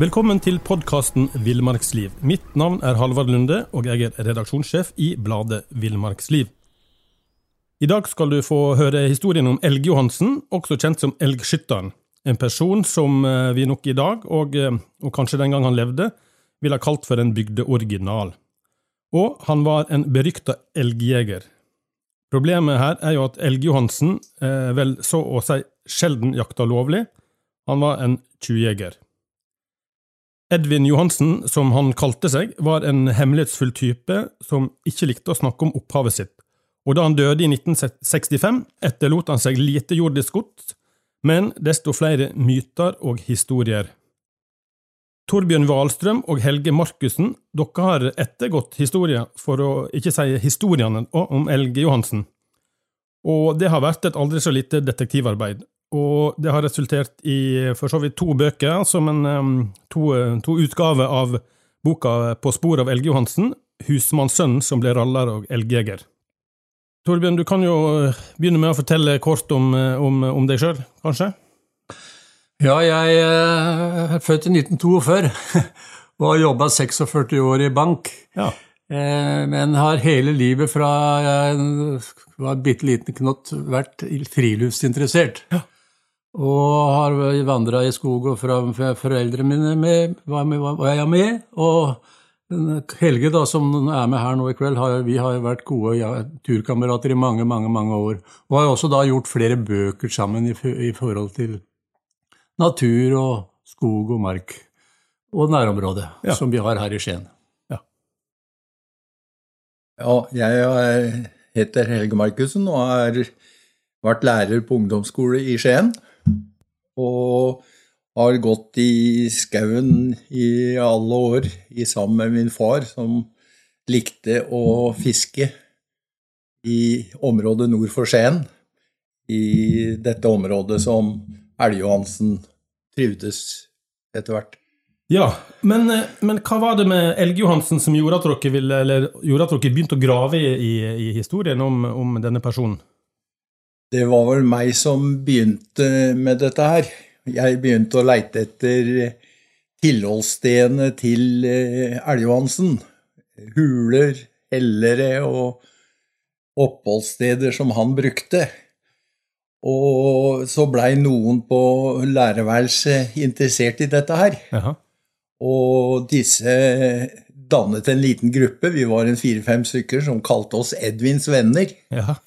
Velkommen til podkasten Villmarksliv. Mitt navn er Halvard Lunde, og jeg er redaksjonssjef i bladet Villmarksliv. I dag skal du få høre historien om Elg-Johansen, også kjent som Elgskytteren. En person som eh, vi nok i dag, og, eh, og kanskje den gang han levde, ville ha kalt for en bygdeoriginal. Og han var en berykta elgjeger. Problemet her er jo at Elg-Johansen eh, vel så å si sjelden jakta lovlig. Han var en tjuvjeger. Edvin Johansen, som han kalte seg, var en hemmelighetsfull type som ikke likte å snakke om opphavet sitt, og da han døde i 1965, etterlot han seg lite jordisk gods, men desto flere myter og historier. Torbjørn Wahlstrøm og Helge Markussen, dere har ettergått historien, for å ikke si historiene om Elge Johansen, og det har vært et aldri så lite detektivarbeid, og det har resultert i for så vidt to bøker, som en to, to utgaver av boka På spor av Elge Johansen, husmannssønnen som ble raller og elgjeger. Torbjørn, du kan jo begynne med å fortelle kort om, om, om deg sjøl, kanskje? Ja, jeg er født i 1942 og har jobba 46 år i bank. Ja. Eh, men har hele livet fra jeg var bitte liten knott vært friluftsinteressert. Ja. Og har vandra i skog og fra foreldrene mine med, var, med, var jeg med. Og Helge, da, som er med her nå i kveld, har, vi har vært gode ja, turkamerater i mange, mange mange år. Og har også da gjort flere bøker sammen i, i forhold til natur og skog og mark. Og nærområdet, Ja. som vi har her i Skien. Ja, jeg heter Helge Markussen og har vært lærer på ungdomsskole i Skien. Og har gått i skauen i alle år i sammen med min far, som likte å fiske i området nord for Skien. I dette området som Elg-Johansen trivdes etter hvert. Ja, men, eh, men hva var det med Elg-Johansen som gjorde at dere, ville, gjorde at dere begynte å grave i, i historien om, om denne personen? Det var vel meg som begynte med dette her. Jeg begynte å leite etter tilholdsstedene til eh, Elg-Johansen. Huler, hellere og oppholdssteder som han brukte. Og så blei noen på lærerværelset interessert i dette her. Aha. Og disse dannet en liten gruppe, vi var en fire-fem stykker, som kalte oss Edvins venner. Ja.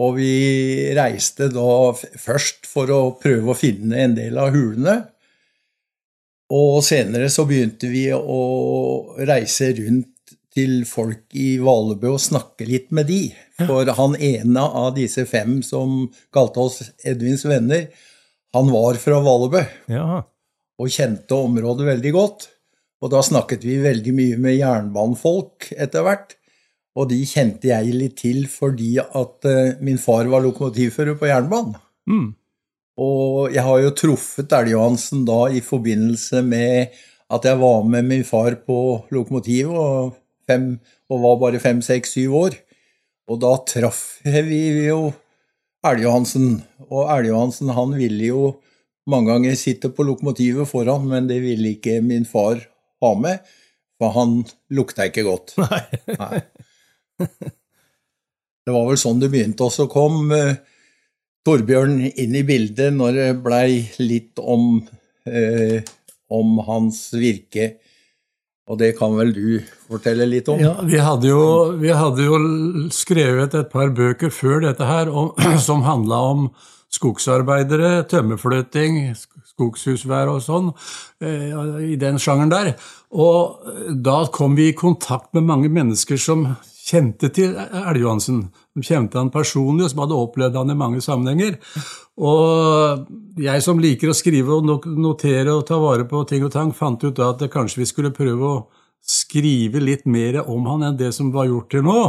Og vi reiste da først for å prøve å finne en del av hulene. Og senere så begynte vi å reise rundt til folk i Valebø og snakke litt med de. For han ene av disse fem som kalte oss Edvins venner, han var fra Valebø Ja. og kjente området veldig godt. Og da snakket vi veldig mye med jernbanefolk etter hvert. Og de kjente jeg litt til fordi at eh, min far var lokomotivfører på jernbanen. Mm. Og jeg har jo truffet Elg-Johansen da i forbindelse med at jeg var med min far på lokomotivet og, fem, og var bare fem, seks, syv år. Og da traff vi jo Elg-Johansen. Og Elg-Johansen han ville jo mange ganger sitte på lokomotivet foran, men det ville ikke min far ha med, for han lukta ikke godt. Nei. Nei. Det var vel sånn det begynte. Og så kom eh, Torbjørn inn i bildet når det blei litt om, eh, om hans virke. Og det kan vel du fortelle litt om? Ja, vi hadde, jo, vi hadde jo skrevet et par bøker før dette her om, som handla om skogsarbeidere, tømmerflytting, skogshusvær og sånn, eh, i den sjangeren der. Og da kom vi i kontakt med mange mennesker som kjente til Elg-Johansen. De kjente han personlig, og som hadde opplevd han i mange sammenhenger. Og jeg som liker å skrive og notere og ta vare på ting og tang, fant ut da at det kanskje vi skulle prøve å skrive litt mer om han enn det som var gjort til nå.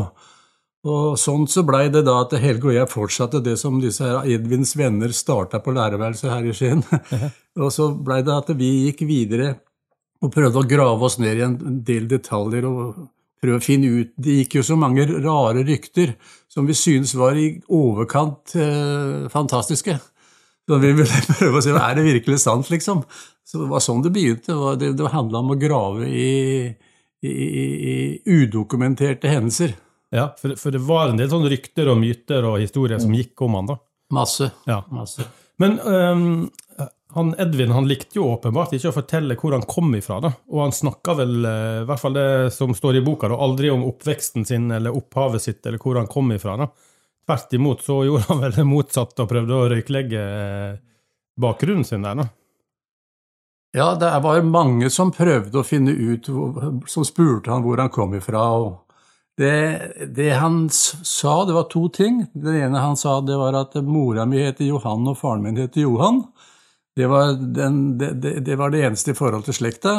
Og sånn så blei det da at Helge og jeg fortsatte det som disse her Edvins venner starta på lærerværelset her i Skien. og så blei det at vi gikk videre og prøvde å grave oss ned i en del detaljer og prøve å finne ut Det gikk jo så mange rare rykter som vi synes var i overkant eh, fantastiske. Så vi ville prøve å se er det virkelig sant, liksom. Så det var sånn det begynte. Det, var- det, handla om å grave i, i, i, i udokumenterte hendelser. Ja, for, for det var en del sånne rykter og myter og historier som gikk om han da. Masse. Ja. masse. Men øhm, han Edvin han likte jo åpenbart ikke å fortelle hvor han kom ifra. da, Og han snakka vel, øh, i hvert fall det som står i boka, da, aldri om oppveksten sin eller opphavet sitt eller hvor han kom ifra. da. Tvert imot så gjorde han vel det motsatte og prøvde å røyklegge øh, bakgrunnen sin der. da. Ja, det var mange som prøvde å finne ut, som spurte han hvor han kom ifra. og det, det han sa, det var to ting. Det ene han sa, det var at mora mi heter Johan og faren min heter Johan. Det var, den, det, det, det var det eneste i forhold til slekta.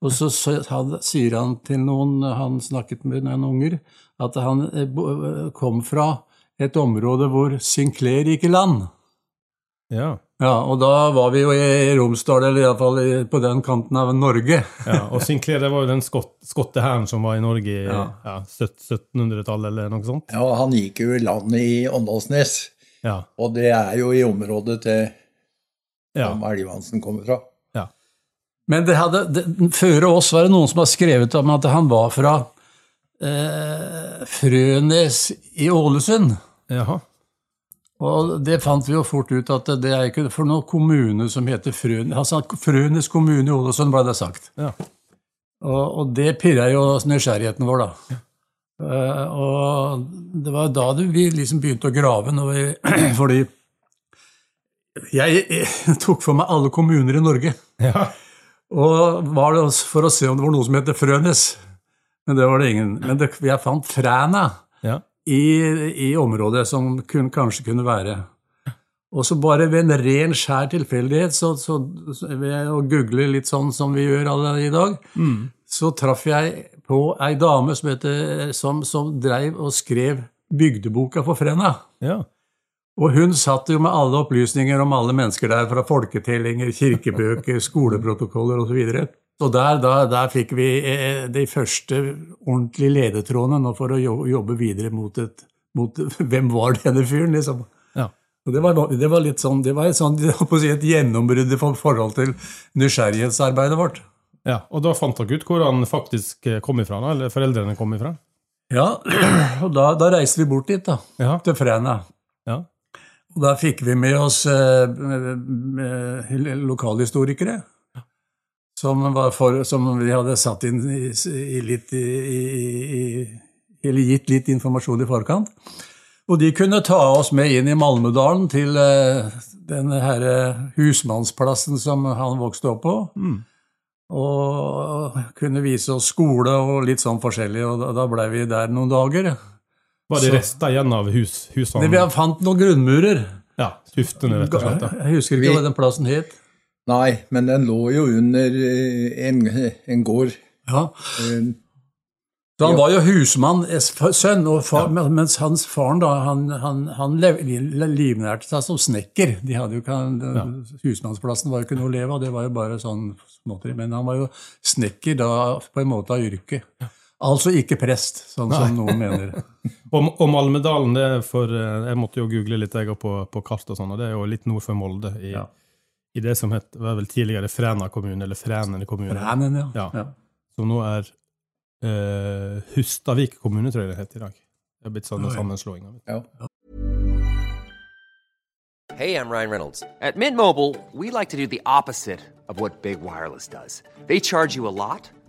Og så sier han til noen han snakket med noen unger, at han eh, kom fra et område hvor Sinclair gikk i land. Ja. Ja, og da var vi jo i Romsdal, eller iallfall på den kanten av Norge. ja. Og Sinclair det var jo den skott, skottehæren som var i Norge i Ja. ja, 1700-tallet eller noe sånt. Ja, han gikk jo i land i Åndalsnes, Ja. og det er jo i området til ja. som Elg Johansen kommer fra. ja. Men det hadde, det, før oss var det noen som har skrevet om at han var fra eh, Frønes i Ålesund. Jaha. Og det fant vi jo fort ut at det er ikke for noen kommune som heter Frønes altså Frønes kommune i Ålesund, ble det sagt. Ja. Og, og det pirra jo nysgjerrigheten vår, da. Eh, og det var da vi liksom begynte å grave, når vi, fordi jeg, jeg tok for meg alle kommuner i Norge. ja. Og var det for å se om det var noe som heter Frønes. Men det var det ingen. Men det, jeg fant Fræna ja. i, i området som kun, kanskje kunne være. Og så bare ved en ren, skjær tilfeldighet, så, så, så ved å google litt sånn som vi gjør alle i dag, så traff jeg på ei dame som, heter, som, som dreiv og skrev bygdeboka for Fræna. ja. Og hun satt jo med alle opplysninger om alle mennesker der, fra folketellinger, kirkebøker, skoleprotokoller osv. Så, så der, da, der fikk vi eh, de første ordentlige ledetrådene for å jobbe videre mot et mot, Hvem var denne fyren, liksom? Ja. Og det, var, det var litt sånn, det var et, sånn, si, et gjennombrudd i forhold til nysgjerrighetsarbeidet vårt. ja. Og da fant dere ut hvor han faktisk eh, kom ifra, eller foreldrene kom ifra? Ja, og da, da reiste vi bort dit, da. Ja. Til Fræna. Og da fikk vi med oss eh, eh, lokalhistorikere. Som, var for, som vi hadde satt inn i, i litt i, i, Eller gitt litt informasjon i forkant. Og de kunne ta oss med inn i Malmedalen, til eh, denne her eh, husmannsplassen som han vokste opp på. Og kunne vise oss skole og litt sånn forskjellig, og da, da blei vi der noen dager. Var det rester igjen av hus, husene? Vi vi fant noen grunnmurer. Ja, tuftene, rett og slett. Jeg husker ikke hva den plassen het. Nei, men den lå jo under eh, en, en gård. Ja. Eh, Så han var jo husmann-sønn, og far, mens hans faren da, han, han, han livnærte seg som snekker. De hadde jo ikke, Husmannsplassen var jo ikke noe å leve av, det var jo bare sånn småtteri. Men han var jo snekker da på en måte av yrke. Altså ikke prest, sånn som noen mener. Og, og Malmedalen, det er for eh, Jeg måtte jo google litt jeg, på, på kart, og sånn, og det er jo litt nord for Molde. I, Ja. i det som het, var vel tidligere Fræna kommune, eller Frænene kommune. Frænen, ja. Ja. ja. Som nå er eh, Hustavik kommune, tror jeg det heter i dag. Det er blitt sånn Oi. sammenslåing. ja. Hey, I'm Ryan Reynolds. At Mint Mobile, we like to do the opposite of what Big Wireless does. They charge you a lot,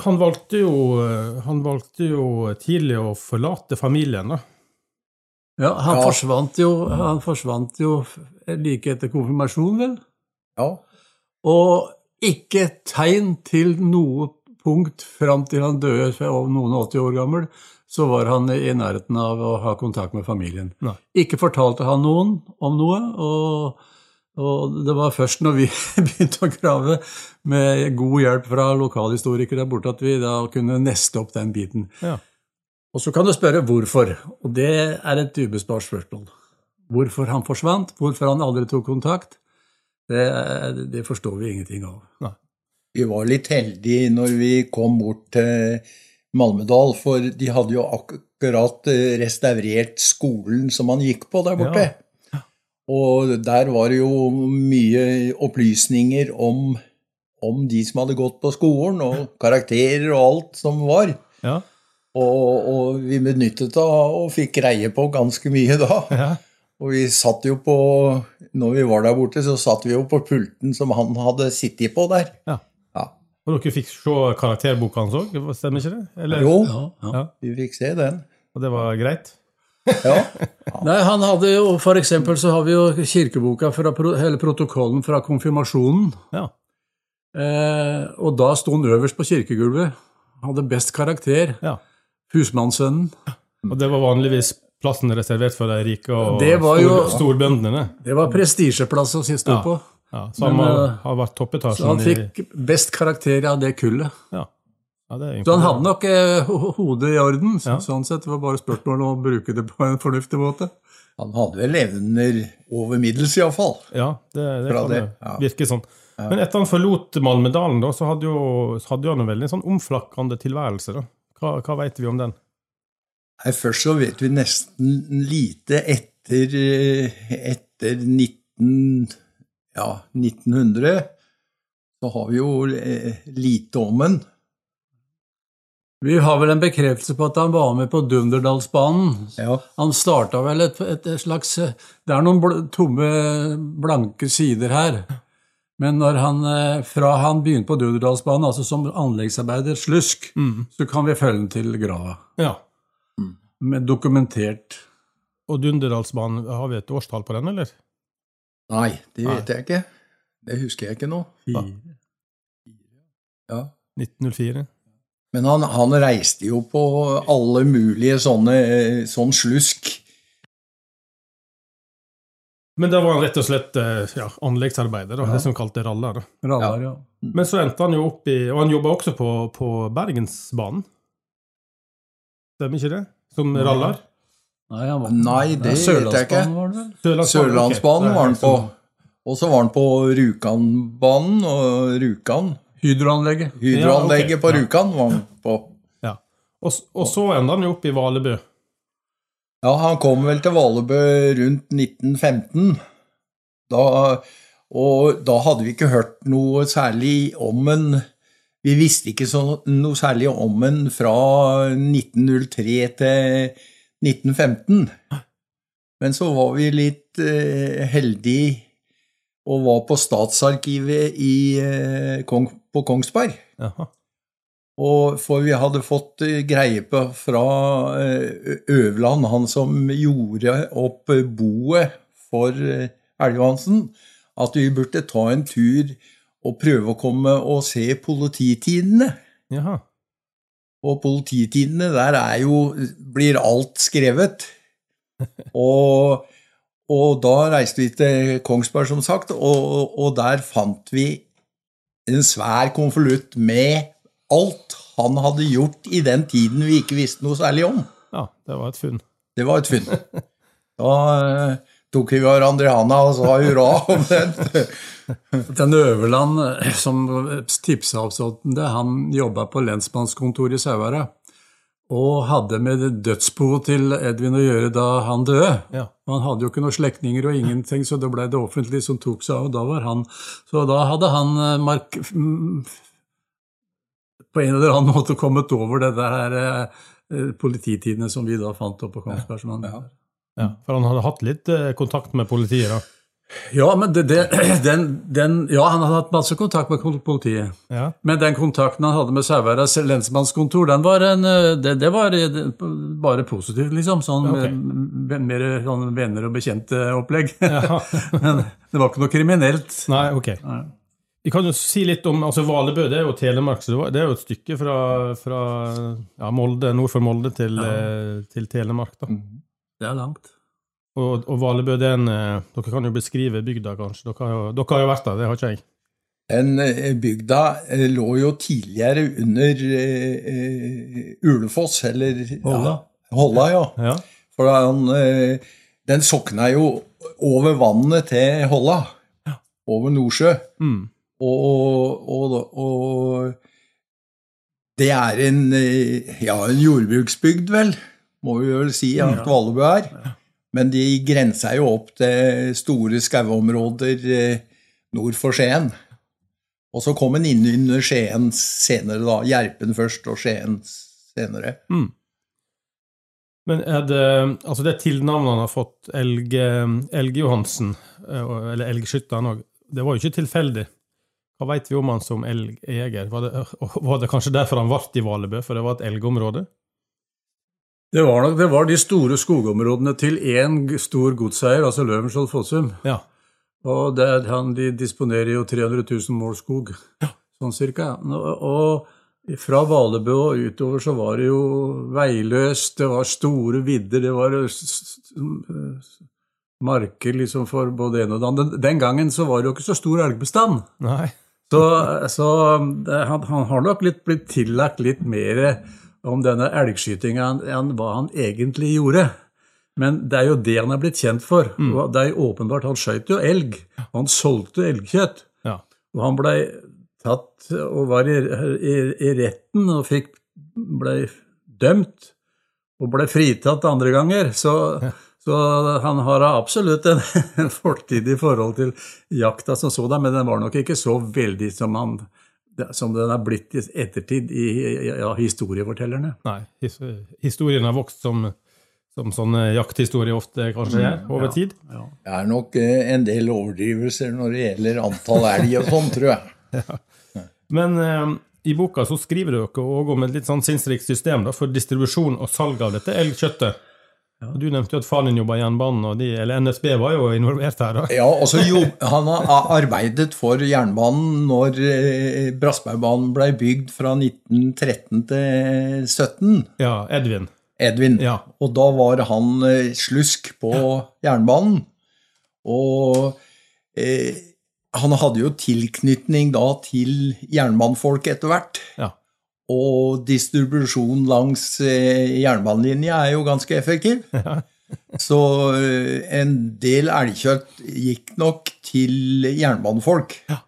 han, valgte jo, han valgte jo tidlig å forlate familien, da. ja, han, Ja. Forsvant jo, han forsvant jo like etter konfirmasjon, vel? ja. Og ikke tegn til noe punkt fram til han døde, noen og 80 år gammel, så var han i nærheten av å ha kontakt med familien. Nei. Ikke fortalte han noen om noe, og Og det var først når vi begynte å grave, med god hjelp fra lokalhistorikere der borte, at vi da kunne neste opp den biten. Ja. Og så kan du spørre hvorfor, og det er et ubesvart spørsmål. Hvorfor han forsvant, hvorfor han aldri tok kontakt, det, det forstår vi ingenting av. Vi var litt heldige når vi kom bort til Malmedal, for de hadde jo akkurat eh, restaurert skolen som han gikk på der borte. Og der var det jo mye opplysninger om, om de som hadde gått på skolen, og karakterer og alt som var. Ja. Og, og vi benyttet det og fikk greie på ganske mye da. ja. Og vi satt jo på Når vi var der borte, så satt vi jo på pulten som han hadde sittet på der. Ja. Ja. Og dere fikk se karakterboka hans òg, stemmer ikke det? Eller? Jo, Ja, ja. Ja. vi fikk se den. Og det var greit? Ja. Nei, han hadde jo, For eksempel så har vi jo kirkeboka fra hele protokollen fra konfirmasjonen. Ja. Eh, og da sto han øverst på kirkegulvet. Hadde best karakter. ja. Husmannssønnen. Og det var vanligvis plassen reservert for de rike og Det var stor, storbøndene? Det var prestisjeplass å stå Ja. på. Ja, så han Men, har, eh, har vært Så han fikk best karakter av det kullet. Ja. Ja det er Så han hadde nok eh, hodet i orden. Så, Ja. Sånn sett det var bare spørsmål om å bruke det på en fornuftig måte. Han hadde vel evner over middels, iallfall. Ja, det, det kan det, ja. virke sånn. Men etter han forlot Malmedalen, da, så hadde, jo, så hadde han en veldig sånn omflakkende tilværelse. da. Hva, hva vet vi om den? Nei, Først så vet vi nesten lite etter, eh, etter 19, ja, 1900. Så har vi jo eh, lite om den. Vi har vel en bekreftelse på at han var med på Dunderdalsbanen. Ja. Han starta vel et, et, et slags Det er noen bl tomme, blanke sider her. Men når han, eh, fra han begynte på Dunderdalsbanen, altså som anleggsarbeider, slusk, så kan vi følge den til grava. Ja. Med dokumentert Og Dunderdalsbanen, har vi et årstall på den, eller? Nei, det vet jeg ikke. Det husker jeg ikke nå. Ja. Ja. 1904? Men han, han reiste jo på alle mulige sånne eh, sånn slusk. Men da var han rett og slett eh, ja, anleggsarbeider, da, det som kalte raller. raller, ja. Men så endte han jo opp i Og han jobba også på, på Bergensbanen. Stemmer ikke det? Som raller? Nei, han var, Nei, det vet jeg ikke. Sørlandsbanen var det vel? Sørlandsbanen, Sørlandsbanen var han på. Og så var han på Rjukanbanen og Rjukan. Hydroanlegget. Hydroanlegget Ja, okay. på. Rjukan var han på. Ja. Og, og så enda han jo opp i Valebø. Ja, han kom vel til Valebø rundt 1915. Da, og da hadde vi ikke hørt noe særlig om en Vi visste ikke så, noe særlig om en fra 1903 til 1915. Men så var vi litt eh, heldige og var på Statsarkivet i, eh, Kong, på Kongsberg. Aha. Og for vi hadde fått eh, greie på fra eh, Øverland, han som gjorde opp eh, boet for eh, Elgvansen, at vi burde ta en tur og prøve å komme og se polititidene. Jaha. Og polititidene, der er jo, blir alt skrevet. Og, og da reiste vi til Kongsberg, som sagt, og, og der fant vi en svær konvolutt med alt han hadde gjort i den tiden vi ikke visste noe særlig om. Ja, det var et funn. Det var et funn. Da eh, tok vi hverandre i handa og sa hurra om den. Den Øverland eh, som tipsa oss om det, han jobba på lensmannskontoret i Sauherad. Og hadde med dødsboet til Edvin å gjøre da han døde. Ja. Han hadde jo ikke noen slektninger og ingenting, så det ble det offentlige som tok seg av. og Da var han, så da hadde han eh, mark, mm, på en eller annen måte kommet over det der eh, polititidene som vi da fant opp på Kongsberg. Ja. Ja. Ja, for han hadde hatt litt eh, kontakt med politiet, da. Ja, men det, det, den, den, ja, han hadde hatt masse kontakt med politiet. Ja. Men den kontakten han hadde med Sauherad lensmannskontor, den var en, eh, det, det var eh, bare positivt, liksom. Sånn, okay. eh, Mer sånn venner og bekjente-opplegg. Ja. Men det var ikke noe kriminelt. Nei, ok. Nei. Vi kan jo si litt om altså Valebø det er jo Telemark, så det er jo et stykke fra, fra ja, Molde, nord for Molde til, til Telemark. da. Det er langt. Og, og Valebø, det er en eh, Dere kan jo beskrive bygda, kanskje. Dere har jo, dere har jo vært der, det har ikke jeg. Den eh, bygda eh, lå jo tidligere under uh, Ulefoss, eller Holla. Ja, Holla, ja. Ja. For den, den sokna jo over vannet til Holla. Over Nordsjø. Mm. Og, og, og det er en, ja, en jordbruksbygd, vel, må vi vel si at Valebø er. Men de grenser jo opp til store skauområder eh, nord for Skien. Og så kom en inn under Skien senere, da. Gjerpen først, og Skien senere. Men er det Altså, det tilnavnet han har fått, Elge, Elge Johansen, eh, eller Elgskytteren òg, det var jo ikke tilfeldig. Hva veit vi om han som elgjeger? Var det, var det kanskje derfor han ble i Valebø, for det var et elgområde? Det var nok det var de store skogområdene til én stor godseier, altså Løvenskiold Fossum. Ja. Og det, han, de disponerer jo 300 000 mål skog, ja. sånn cirka. Og, og fra Valebø og utover så var det jo veiløst, det var store vidder, det var marker liksom for både en og det andre. Den gangen så var det jo ikke så stor elgbestand. Nei. Så, så det, han, han har nok litt blitt tillagt litt mer om denne elgskytinga enn hva han egentlig gjorde. Men det er jo det han er blitt kjent for. Og det er jo åpenbart, Han skjøt jo elg, og han solgte elgkjøtt. Ja. Og han blei tatt og var i, i, i retten og fikk, blei dømt og ble fritatt andre ganger. Så, så han har absolutt en, en fortid i forhold til jakta som sådan, men den var nok ikke så veldig som, han, som den er blitt i ettertid i ja, historiefortellerne. Nei. His, historien har vokst som, som sånne jakthistorier ofte kanskje gjør, over tid. Det er nok eh, en del overdrivelser når det gjelder antall elg og sånn, tror jeg. Men eh, i boka så skriver dere òg om et litt sånn sinnsrikt system da, for distribusjon og salg av dette elgkjøttet. Du nevnte jo at faren din jobba i jernbanen, og de, eller NSB var jo involvert her. da. Ja, og så Han har arbeidet for jernbanen når eh, Brassbergbanen ble bygd fra 1913 til 17. Ja, Edvin. Edvin. Ja. Og da var han eh, slusk på jernbanen. Og eh, han hadde jo tilknytning da til jernbanefolket etter hvert. Ja. Og distribusjon langs eh, jernbanelinja er jo ganske effektiv. Så eh, en del elgkjøtt gikk nok til jernbanefolk. ja.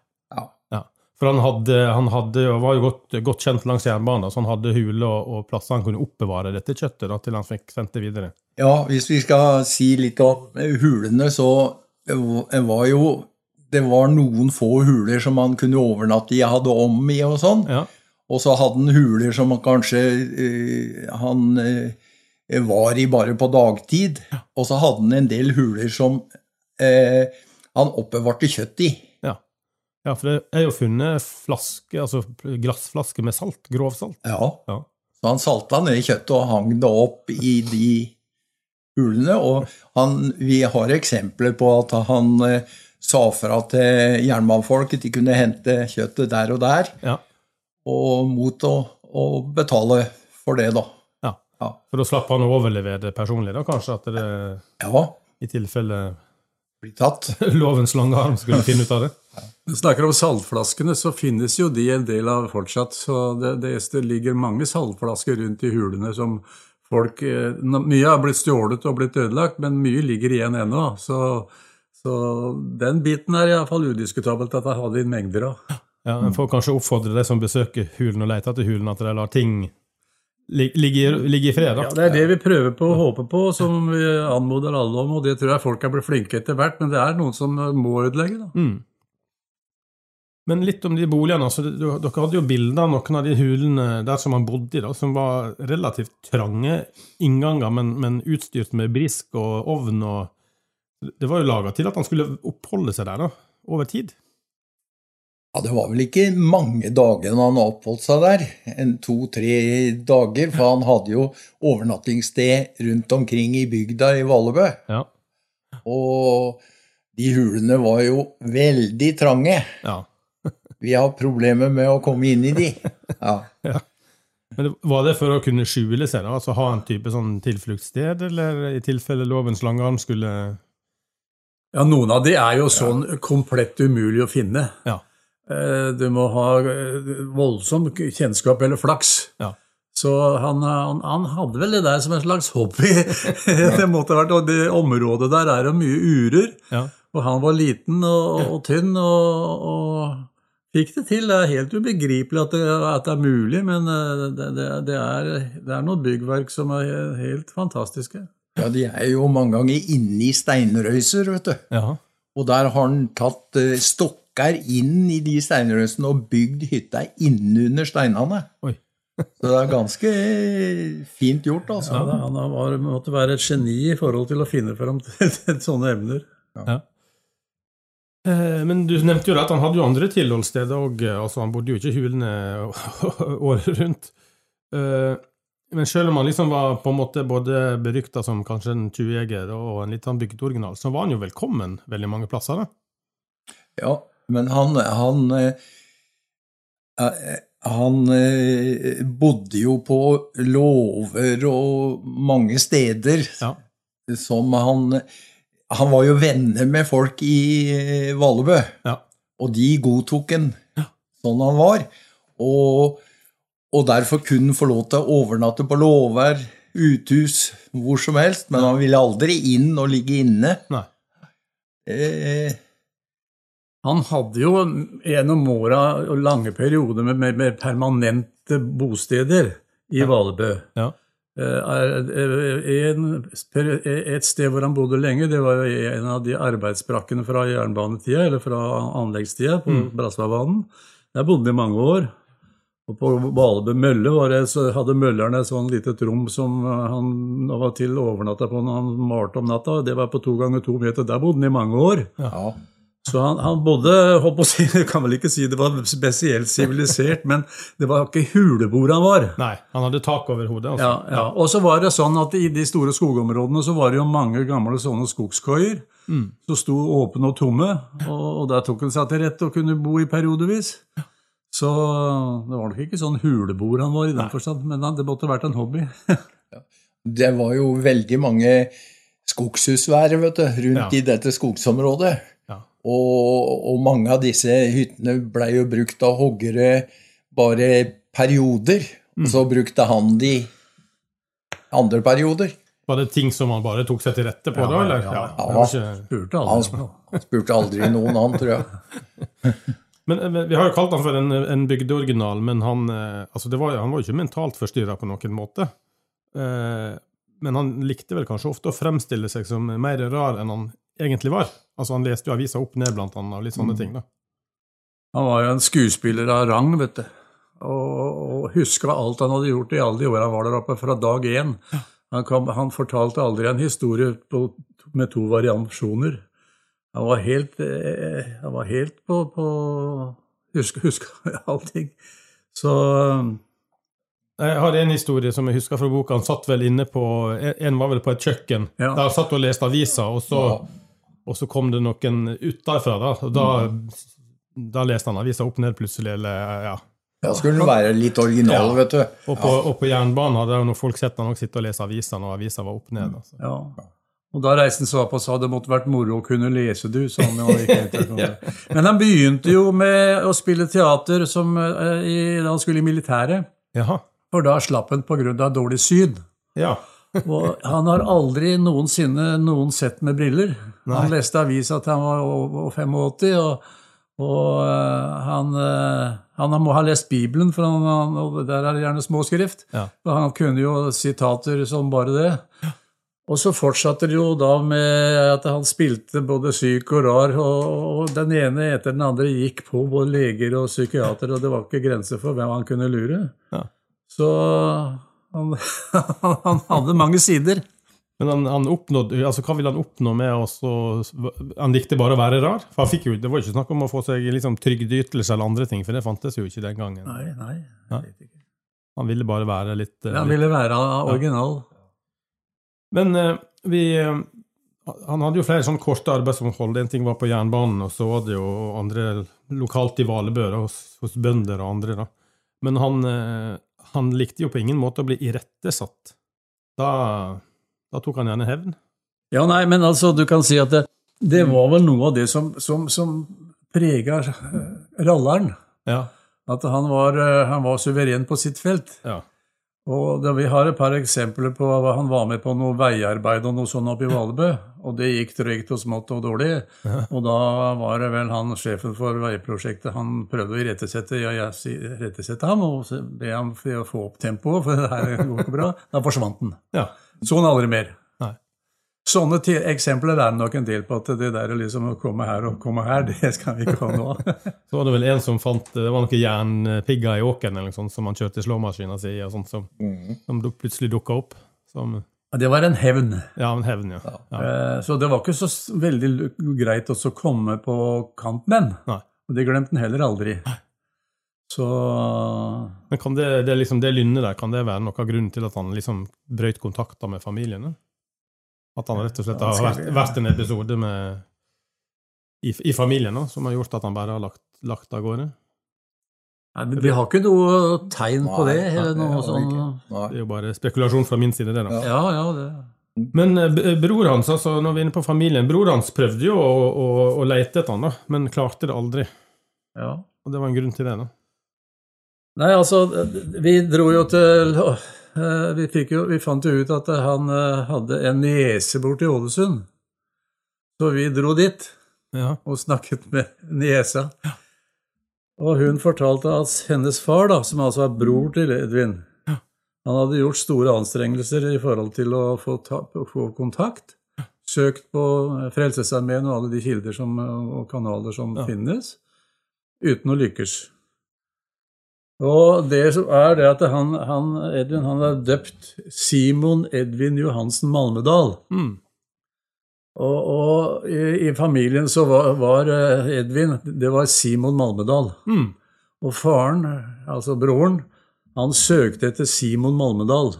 For han, hadde, han hadde, var jo godt, godt kjent langs jernbanen, så han hadde huler og, og plasser han kunne oppbevare dette kjøttet da, til han fikk sendt det videre. Ja, hvis vi skal si litt om hulene, så var jo Det var noen få huler som man kunne overnatte i, hadde om i og sånn. Ja. Og så hadde han huler som kanskje eh, han eh, var i bare på dagtid. Og så hadde han en del huler som eh, han oppbevarte kjøtt i. Ja. ja, for det er jo funnet flaske, altså glassflasker med salt, grovsalt. Ja. Ja. Så han salta ned kjøttet og hang det opp i de hulene. Og han, vi har eksempler på at han eh, sa fra til jernbanefolk at de kunne hente kjøttet der og der, Ja. Og mot å, å betale for det, da. ja. Ja. For da slapp han å overlevere det personlig, da kanskje, at det Ja, i tilfelle blir tatt. lovens lange arm skulle finne ut av det. Du vi snakker om saltflaskene, så finnes jo de en del av fortsatt. Så det, det, det ligger mange saltflasker rundt i hulene som folk eh, Mye har blitt stjålet og blitt ødelagt, men mye ligger igjen ennå. Så, så den biten er iallfall udiskutabelt at jeg hadde inn mengder av. Ja, En får kanskje oppfordre de som besøker hulen og leter etter hulen, at de lar ting ligge, i- ligge i fred. da. Ja, Det er det vi prøver på å håpe på, som vi anmoder alle om. Og det tror jeg folk er blitt flinke etter hvert, men det er noen som må ødelegge. da. Mm. Men litt om de boligene. altså, Dere hadde jo bilder av noen av de hulene der som man bodde i, da, som var relativt trange innganger, men, men utstyrt med brisk og ovn. og Det var jo laga til at han skulle oppholde seg der da, over tid. Ja, Det var vel ikke mange dagene han oppholdt seg der. En to-tre dager, for han hadde jo overnattingssted rundt omkring i bygda i Valebø. Ja. Og de hulene var jo veldig trange. ja. Vi har problemer med å komme inn i de. Ja. Men Var det for å kunne skjule seg? da? Altså Ha en type sånn tilfluktssted, eller i tilfelle lovens langarm skulle Ja, noen av de er jo sånn komplett umulig å finne. Ja. Eh, Du må ha eh, voldsom kjennskap eller flaks. Ja. Så han, han, han hadde vel det der som en slags hobby. det måtte ha vært, og det området der er jo mye urer. ja. Og han var liten og, og tynn og, og fikk det til. Det er helt ubegripelig at det, at det er mulig, men eh, det, det, det, er, det er noen byggverk som er helt fantastiske. Ja, de er jo mange ganger inne i steinrøyser, vet du. ja. Og der har han tatt eh, stokker inn i de steinrøysene og bygd hytta innunder steinene. Oi. Så det er ganske fint gjort, altså. Ja, han var, måtte være et geni i forhold til å finne fram til, til sånne emner. ja. Ja. Men du nevnte jo at han hadde jo andre tilholdssteder òg. Altså, han bodde jo ikke i hulene året rundt. Eh, Men selv om han liksom var på en måte både berykta som kanskje en tjuvjeger og en litt sånn bygdeoriginal, så var han jo velkommen veldig mange plasser. da. Ja, men han, han eh, eh, Han eh, bodde jo på låver og mange steder Ja. som han Han var jo venner med folk i Vallebø, Valebø, Ja. og de godtok han sånn han var. Og, og derfor kunne han få lov til å overnatte på låver, uthus, hvor som helst, men han ville aldri inn og ligge inne. Nei. Eh, Han hadde jo gjennom åra lange perioder med, med, med permanente bosteder i Valebø. Ja. Eh, er- en, et sted hvor han bodde lenge, det var jo en av de arbeidsbrakkene fra jernbanetida, eller fra anleggstida, på Mm. Bratsvabanen. Der bodde han i mange år. Og på Valebø mølle var det, så hadde mølleren et sånn lite rom som han av og til overnatta på når han malte om natta. Det var på to ganger to meter. Der bodde han i mange år. ja. Så han, han bodde holdt på å si, Jeg kan vel ikke si det var spesielt sivilisert, men det var ikke hulebord han var. Nei, han hadde tak over hodet. altså. Ja, ja. Og så var det sånn at i de store skogområdene så var det jo mange gamle sånne skogskoier Mm. som sto åpne og tomme, og, og der tok han seg til rette og kunne bo i periodevis. Så det var nok ikke sånn hulebord han var i den forstand, men han- det måtte vært en hobby. Det var jo veldig mange skogshusvær vet du, rundt Ja. i dette skogsområdet. Ja. Og, og mange av disse hyttene blei jo brukt av hoggere bare perioder. Og så brukte han de andre perioder. Var det ting som han bare tok seg til rette på Ja, da, eller? ja, ja. ja. Han. Spurte Han aldri. han spurte aldri noen annen, tror jeg. Men, Vi har jo kalt han for en, en bygdeoriginal, men han, eh, altså det var, han var jo ikke mentalt forstyrra på noen måte. Eh, men han likte vel kanskje ofte å fremstille seg som mer rar enn han egentlig var. Altså Han leste jo avisa opp ned, blant annet, og litt sånne ting. da. Han var jo en skuespiller av rang, vet du. Og, og huska alt han hadde gjort i alle de åra han var der oppe, fra dag én. Han, kom, han fortalte aldri en historie på, med to variasjoner. Han var helt, eh, han var helt på, på Huska huska allting. Så Jeg har en historie som jeg husker fra boka. Han satt vel inne på En var vel på et kjøkken. Ja. Der han satt og leste aviser, og så, og så kom det noen utenfra. Da, og da, da leste han avisa opp ned plutselig. Eller, ja. Ja, skulle han være litt original, Ja. vet du. Og på, og på jernbanen hadde jo noen folk sett han sitte og lese avisa når avisa var opp ned. Altså. Ja. Og da reiste han seg opp og sa det måtte vært moro å kunne lese, du. sa han, helt sånn. Men han begynte jo med å spille teater som, eh, i, da han skulle i militæret. Jaha. For da slapp han pga. dårlig syn. Ja. Og han har aldri noensinne noen sett med briller. Han leste avis at han var over 85, og, og uh, han, uh, han må ha lest Bibelen, for han, han, og der er det gjerne småskrift. Ja. Og han kunne jo sitater som bare det. Og så fortsatte det jo da med at han spilte både syk og rar, og, og den ene etter den andre gikk på både leger og psykiatere, og det var ikke grenser for hvem han kunne lure. Ja. Så han, han hadde mange sider. Men han, han oppnådde, altså hva ville han oppnå med å så- Han likte bare å være rar? For han fikk jo, Det var jo ikke snakk om å få seg liksom, trygdeytelse eller andre ting, for det fantes jo ikke den gangen. Nei, nei. Ja. ikke. Han ville bare være litt, ja, Han ville være original. Men eh, vi eh, Han hadde jo flere sånne korte arbeidsomhold. En ting var på jernbanen, og så var det jo andre lokalt i Valebø, hos, hos bønder og andre. da. Men han, eh, han likte jo på ingen måte å bli irettesatt. Da, da tok han gjerne hevn. Ja, nei, men altså, du kan si at det, det var vel noe av det som, som, som prega eh, ralleren. Ja. At han var, eh, han var suveren på sitt felt. ja. Og Vi har et par eksempler på hva han var med på noe veiarbeid og noe sånt oppe i Valbø. Og det gikk trygt og smått og dårlig. Og da var det vel han sjefen for veiprosjektet han prøvde å irettesette ja, irettesette ham og be ham få opp tempoet, for det her går ikke bra. Da forsvant han. ja. Så han aldri mer. Sånne eksempler er det nok en del på at det der liksom å komme her og komme her, det skal vi ikke ha nå. Så var det vel en som fant Det var noen jernpigger i åkeren eller noe sånt, som han kjørte slåmaskina si i, og sånt, som, som duk- plutselig dukka opp. Som, Det var en hevn. ja, en hevn, ja. ja. Eh, Så det var ikke så veldig greit å komme på kant med den. Og det glemte han heller aldri. Så Men kan det, det, liksom, det lynnet der, kan det være noe av grunnen til at han liksom brøt kontakta med familien? da? At han rett og slett har vært, vært en episode med, i, i familien da, som har gjort at han bare har lagt, lagt av gårde? Nei, men Vi har ikke noe tegn på det. Nei, eller det noe sånn. Det er jo bare spekulasjon fra min side, det. da. Ja, ja, det. Men eh, bror hans, altså, når vi er inne på familien, bror hans prøvde jo å, å, å lete etter han da, men klarte det aldri. Ja. Og det var en grunn til det. da. Nei, altså, vi dro jo til eh, Vi, fikk jo, vi fant jo ut at han eh, hadde en niese borte i Ålesund. Så vi dro dit Ja. og snakket med niesa. Og hun fortalte at hennes far, da, som altså er bror til Edvin, han hadde gjort store anstrengelser i forhold til å få, ta, få kontakt. Søkt på Frelsesarmeen og alle de kilder som, og kanaler som Ja. finnes, uten å lykkes. Og det som er det at han, han, Edvin han er døpt Simon Edvin Johansen Malmedal. Mm. Og, og i, i familien så var, var eh, Edvin Det var Simon Malmedal. Mm. Og faren, altså broren, han søkte etter Simon Malmedal.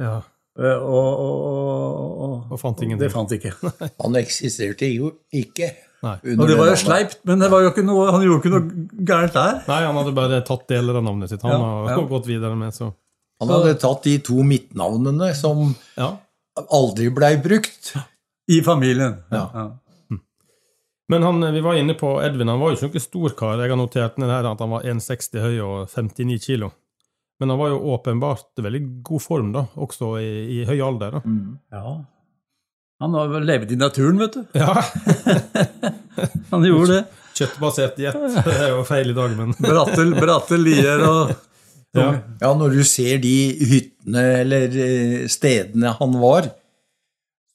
Ja. Eh, Og, og, og, Og fant. Det fant ikke. Han eksisterte jo ikke. Nei. Og det var jo sleipt, men det var jo ikke noe, han gjorde ikke noe gærent der. Nei, han hadde bare tatt deler av navnet sitt. Han Ja, har ja. gått videre med, så Han hadde tatt de to midtnavnene som Ja. aldri blei brukt. I familien. Ja. Men han, vi var inne på Edvin, han var jo ikke noen stor kar. Jeg har notert ned her at han var 1,60 høy og 59 kilo. Men han var jo åpenbart i veldig god form, da, også i, i høy alder. da. ja. Han har vel levd i naturen, vet du. Ja, Han gjorde det. Kjøttbasert diett. Det er jo feil i dag, men Bratte, bratte lier og ja. Ja, når du ser de hyttene eller eh, stedene han var,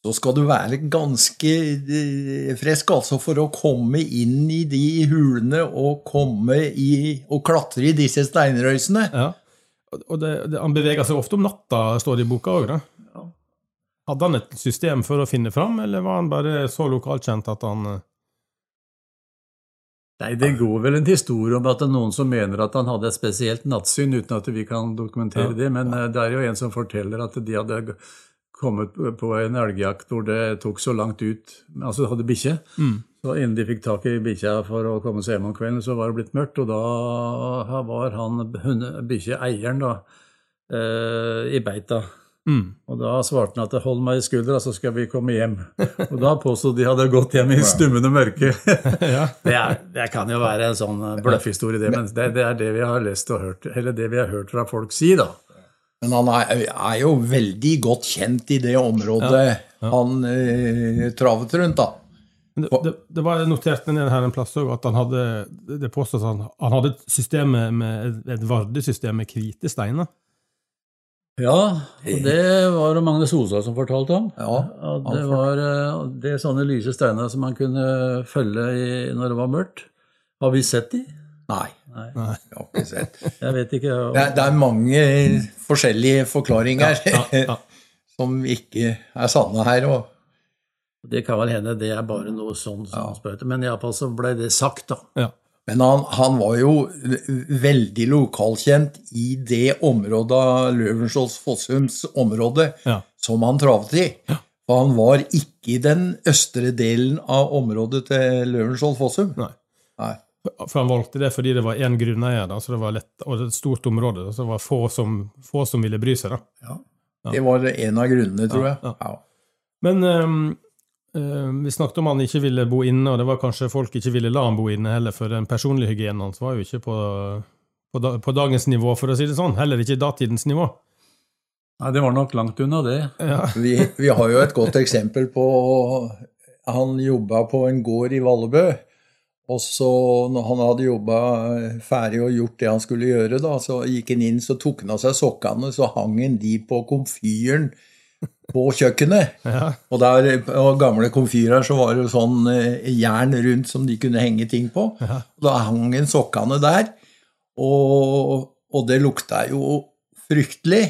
så skal du være ganske eh, frisk altså for å komme inn i de hulene og komme i og klatre i disse steinrøysene. ja. Og- Og det, det, han beveger seg ofte om natta, står det i boka òg, da. Hadde han et system for å finne fram, eller var han bare så lokalkjent at han eh, Nei, det går vel en historie om at det er noen som mener at han hadde et spesielt nattsyn, uten at vi kan dokumentere Ja. det. Men eh, det er jo en som forteller at de hadde kommet på en elgjakt hvor det tok så langt ut Altså hadde bikkje. mm. Så innen de fikk tak i bikkja for å komme seg hjem om kvelden, så var det blitt mørkt. Og da var han bikkjeeieren da eh, i beita. Mm. Og da svarte han at 'hold meg i skuldra, så skal vi komme hjem'. Og da påstod de hadde gått hjem i stummende mørke. Det, er, det kan jo være en sånn eh, bløffhistorie, det, men det, det er det vi har lest og hørt, eller det vi har hørt fra folk si, da. Men han er, er jo veldig godt kjent i det området han eh, travet rundt, da. Det, det, det var notert ned her en plass også, at han hadde det påstås at han, han hadde et system med, med et, et vardesystem med hvite Ja, og det var det Magnus Osa som fortalte om. Ja, At det var eh, det er sånne lyse steiner som man kunne følge i, når det var mørkt. Har vi sett de? Nei, Nei, jeg har ikke sett. jeg vet ikke. Det er, det er mange forskjellige forklaringer Ja, ja. som ikke er sanne her. Og, Det kan vel hende det er bare noe sånn som spøker. Men iallfall så ble det sagt, da. Ja. men han, han var jo veldig lokalkjent i det området av Løvenskiolds Fossums område Ja. som han travet i. For han var ikke i den østre delen av området til Løvenskiold Fossum. Nei. Nei. For han valgte det fordi det var én grunneier, da, så det var lett, og et stort område. Da, så det var få som, få som ville bry seg. da. Det var en av grunnene, tror jeg. ja. Ja. Men eh, vi snakket om han ikke ville bo inne, og det var kanskje folk ikke ville la han bo inne heller, for den personlige hygienen hans var jo ikke på, på, da, på dagens nivå, for å si det sånn. Heller ikke datidens nivå. Nei, det var nok langt unna det. Ja. Vi, vi har jo et godt eksempel på Han jobba på en gård i Vallebø. Og så når han hadde jobba ferdig og gjort det han skulle gjøre, da, så gikk han inn, så tok han av seg sokkene, så hang han de på komfyren på kjøkkenet. Ja. Og der og gamle komfyrer så var det jo sånn eh, jern rundt som de kunne henge ting på. Og da hang en sokkene der, og, og det lukta jo fryktelig.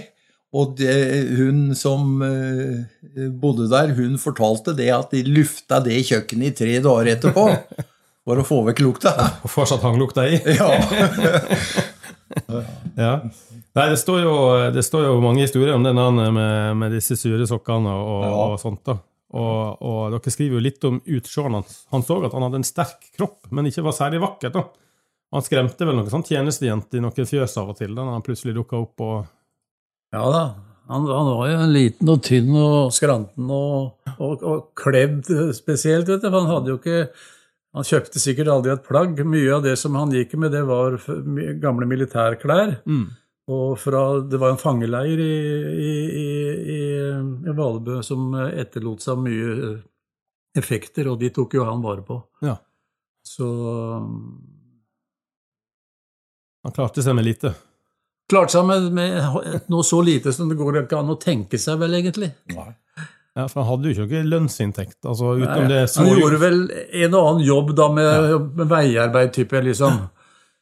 Og det, hun som eh, bodde der, hun fortalte det at de lufta det kjøkkenet i tre dager etterpå for å få vekk lukta. Og fortsatt hang lukta i. Ja. Ja. Nei, det står, jo, det står jo mange historier om den med, med disse sure sokkene og, Ja. og sånt. da. Og, og dere skriver jo litt om utseendet hans. Han så at han hadde en sterk kropp, men ikke var særlig vakker. da. Han skremte vel noen sånn tjenestejente i noen fjøs av og til da han plutselig dukka opp og Ja da. Han, han var jo en liten og tynn og skranten og, og, og klevd spesielt, vet du. For han hadde jo ikke Han kjøpte sikkert aldri et plagg. Mye av det som han gikk med, det var gamle militærklær. mm. Og fra, det var en fangeleir i, i, i, i, Valebø som etterlot seg mye eh, effekter, og de tok jo han vare på. Ja. Så Han klarte seg med lite. klarte seg med, med noe så lite som det går ikke an å tenke seg, vel, egentlig. Ja, For han hadde jo ikke lønnsinntekt. altså utenom det han så jo- gjorde vel en og annen jobb da med, med veiarbeid, type, liksom.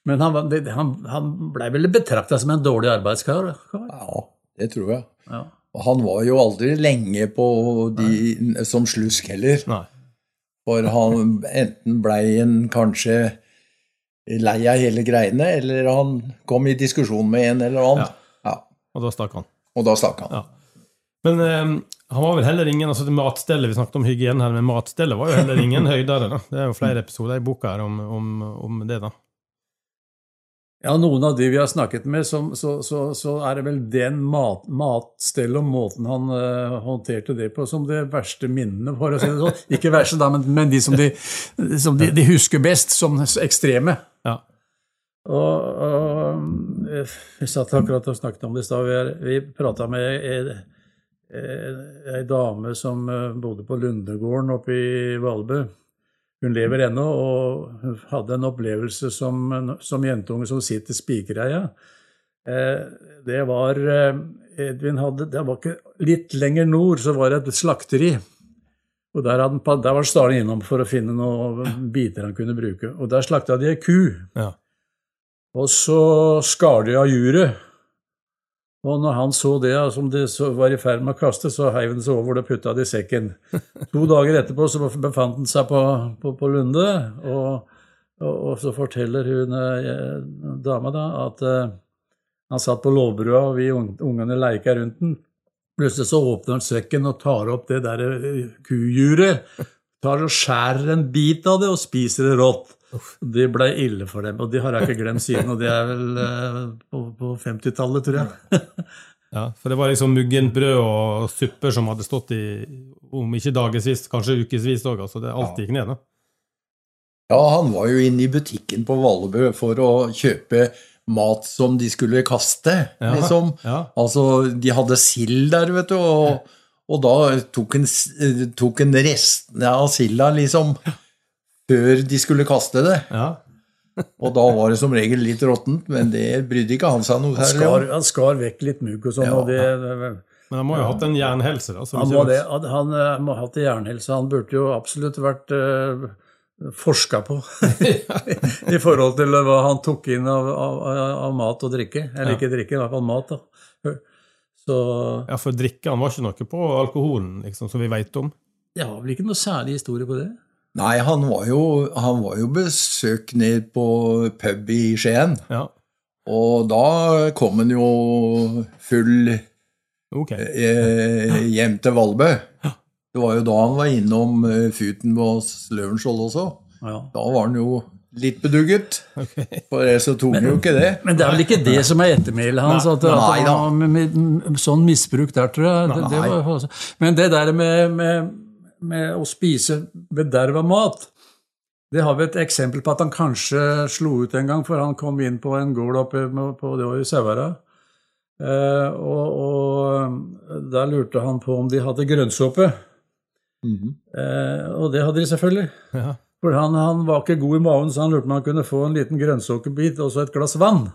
Men han, han, han blei vel betrakta som en dårlig arbeidskar. ja, det tror jeg. Ja. Og han var jo aldri lenge på de, som slusk heller. Nei. For han enten blei en kanskje lei av hele greiene, eller han kom i diskusjon med en eller annen. Ja. Og da stakk han. Og da stakk han. Ja. Men eh, han var vel heller ingen altså det matstellet, Vi snakket om hygiene her, men matstellet var jo heller ingen høydere. da. Det er jo flere episoder i boka her om, om, om det. da. Ja, noen av de vi har snakket med, som, så, så, så er det vel den mat, matstellet og måten han uh, håndterte det på, som det verste minnene, for å si det sånn. Ikke verste, da, men, men de som, de, som de, de husker best som ekstreme. Ja. Og, og eh, Vi satt akkurat og snakket om det i stad. Vi, vi prata med ei, ei dame som eh, bodde på Lundegården oppe i Valbø. Hun lever ennå, og hun hadde en opplevelse som, som jentunge som sitter Spikereia. Eh, det var eh, Edvin hadde Det var ikke Litt lenger nord så var det et slakteri. Og Der, hadde, der var Staren innom for å finne noen biter han kunne bruke. Og Der slakta de ei ku. Ja. Og så skar de av juret. Og når han så det, som de var i ferd med å kaste, så heiv han seg over det og putta det i sekken. To dager etterpå så befant han seg på, på, på Lunde, og, og, og så forteller hun eh, dama da at uh, han satt på låvbrua, og vi ungene leika rundt den. Plutselig så åpner han sekken og tar opp det der eh, kujuret. Tar og skjærer en bit av det og spiser det rått. Det ble ille for dem, og det har jeg ikke glemt siden. Og det er vel eh, på, på 50-tallet, tror jeg. Ja, For det var liksom muggent brød og supper som hadde stått i om ikke dagevis, kanskje ukevis òg. Altså det alt gikk ned. da. Ja, han var jo inne i butikken på Valebø for å kjøpe mat som de skulle kaste, Ja, liksom. ja. Altså, de hadde sild der, vet du, og, og da tok en, s- tok en restene av silda, liksom, før de skulle kaste det. Ja. Og da var det som regel litt råttent, men det brydde ikke han seg noe særlig om. han skar vekk litt mugg og sånn, Ja, og det Men han må jo ha hatt en jernhelse. da. Han må det. Han han, eh, må ha hatt en jernhelse. Han burde jo absolutt vært uh, forska på i forhold til hva han tok inn av, av, av mat og drikke. Eller Ja. ikke drikke, i hvert fall mat. da. Så Ja, For drikke han var ikke noe på alkoholen, liksom, som vi veit om. jeg har vel ikke noe særlig historie på det. Nei, han var jo, han var jo besøk ned på pub i Skien, Ja, og da kom han jo full okay. eh, hjem til Valbø. Det var jo da han var innom eh, Futen på Løvenskiold også. Ja. Da var han jo litt bedugget. For det så tok han jo ikke det. Men det er vel ikke det som er ettermælet hans? At, at med, sånn misbruk der, tror jeg. Det, det var, altså- men det der med, med, med å spise bederva mat det har vi et eksempel på at han kanskje slo ut en gang, for han kom inn på en gård oppe på det i Sauherad. Eh, og, og der lurte han på om de hadde grønnsåpe. Eh, og det hadde de selvfølgelig. Ja. For han, han var ikke god i magen, så han lurte på om han kunne få en liten grønnsåkebit og så et glass vann.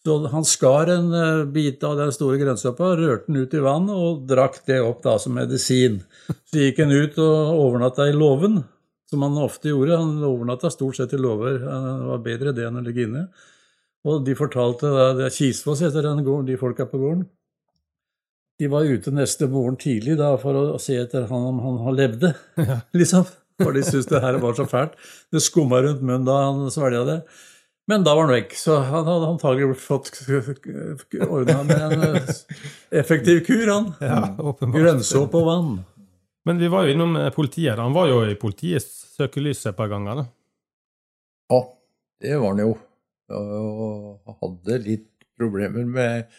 Så han skar en eh, bit av den store grønnsåpa, rørte den ut i vann og drakk det opp da som medisin. Så gikk han ut og overnatta i låven, som han ofte gjorde. Han overnatta stort sett i låver. Det var bedre det enn å ligge inne. Og de fortalte det er Kisfoss heter den gården, de folka på gården. De var ute neste morgen tidlig da for å se etter han om han, levde, liksom. For de syntes det her var så fælt. Det skumma rundt munnen da han svelga det. Men da var han vekk, så han hadde antagelig fått ordna med en eh, effektiv kur, han. Ja. Grønnsåpe og vann. Men vi var jo innom eh, politiet. Han var jo i politiets søkelys et par ganger. da. Ja, det var han jo. Og hadde litt problemer med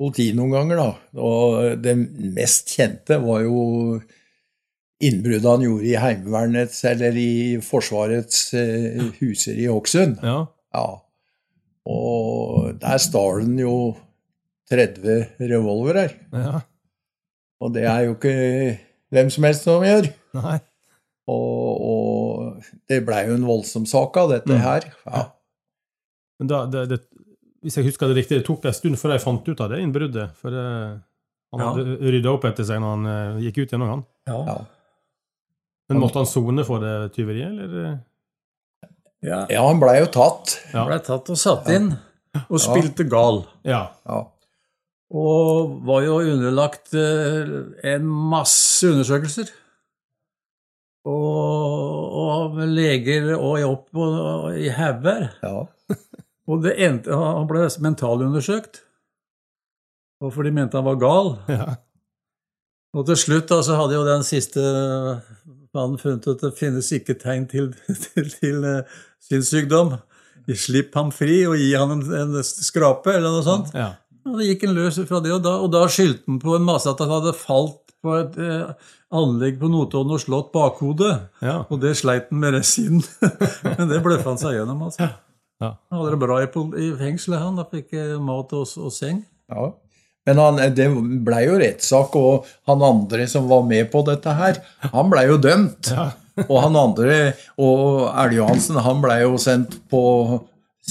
politiet noen ganger, da. Og det mest kjente var jo innbruddet han gjorde i Heimevernets eller i Forsvarets eh, huser i Hokksund. Ja. Ja. Og der stjal han jo 30 revolverer. ja. Og det er jo ikke hvem som helst som gjør. Nei. Og, og det blei jo en voldsom sak av dette Mm. her. Ja. Men da, det, det, hvis jeg husker det riktig, det tok en stund før de fant ut av det innbruddet. For det, han Ja. hadde rydda opp etter seg når han eh, gikk ut gjennom han. Ja. Men måtte han sone for det tyveriet, eller? ja. ja, han blei jo tatt. Ja. Ble tatt og satt inn, og spilte gal. Ja. Ja. Og var jo underlagt eh, en masse undersøkelser. Og, og leger og opp og, og i hauger. ja. Og det endte, han ble mentalundersøkt. Og for de mente han var gal. ja. Og til slutt da, så hadde jo den siste mannen funnet ut at det finnes ikke tegn til, til, til eh, sinnssykdom. Slipp ham fri og gi ham en, en skrape, eller noe sånt. ja. Og det gikk en løs fra det, og da, og da skyldte han på en masse at han hadde falt på et eh, anlegg på Notodden og slått bakhodet. ja. Og det sleit han med resten. Men det bløffa han seg gjennom, altså. Ja. Han hadde det bra i, i fengselet, han. Da fikk eh, mat og, og seng. ja. Men han, det blei jo rettssak, og han andre som var med på dette her, han blei jo dømt. Ja. Og han andre, og Elg-Johansen, han blei jo sendt på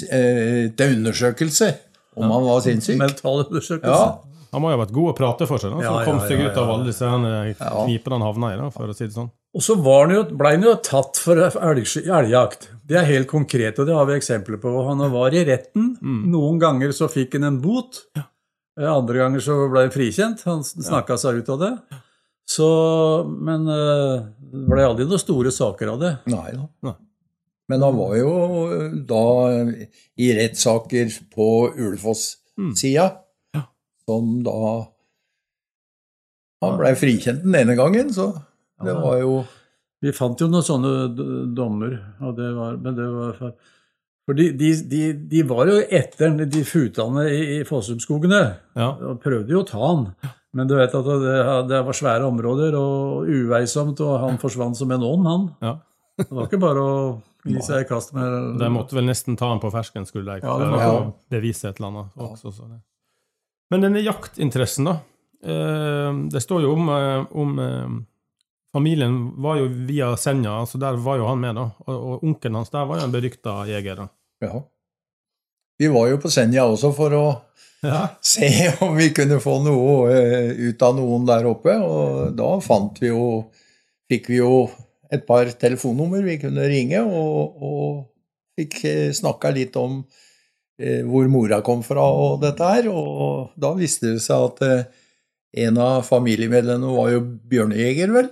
eh, til undersøkelse om han var sinnssyk. Mentalundersøkelse. Ja. Han må jo ha vært god å prate for seg, da, så Ja, ja, kom seg ja, ut av alle disse eh, knipene han havna i, da, for å si det sånn. Og så var han jo, ble han jo tatt for elgjakt. Det er helt konkret, og det har vi eksempler på. Han var i retten. Noen ganger så fikk han en bot. Eh, Andre ganger så ble han frikjent. Han snakka seg ut av det. Så, men eh, det ble aldri noen store saker av det. Nei da. Nei. Men han var jo da i rettssaker på Ulefoss-sida, som da Han blei frikjent den ene gangen, så det var jo Vi fant jo noen sånne dommer, og det var, men det var for, de, de, de, de var jo etter de futene i, i Fossumskogene. Ja. og prøvde jo å ta han. Men du vet at det, det var svære områder og uveisomt, og han forsvant som en ånd, han. ja. Det var ikke bare å gi seg i kast med De måtte vel nesten ta han på fersken, skulle jeg, Ja, for måtte å bevise et eller annet. Også, så. Men denne jaktinteressen, da. eh, Det står jo om, eh, om eh, Familien var jo via Senja, så der var jo han med, da. Og, og onkelen hans der var jo en berykta jeger. da. Ja. Vi var jo på Senja også for å Ja. se om vi kunne få noe eh, ut av noen der oppe, og da fant vi jo Fikk vi jo et par telefonnummer vi kunne ringe, og, og fikk snakka litt om eh, hvor mora kom fra og dette her, og da viste det seg at eh, en av familiemedlemmene var jo bjørnejeger, vel?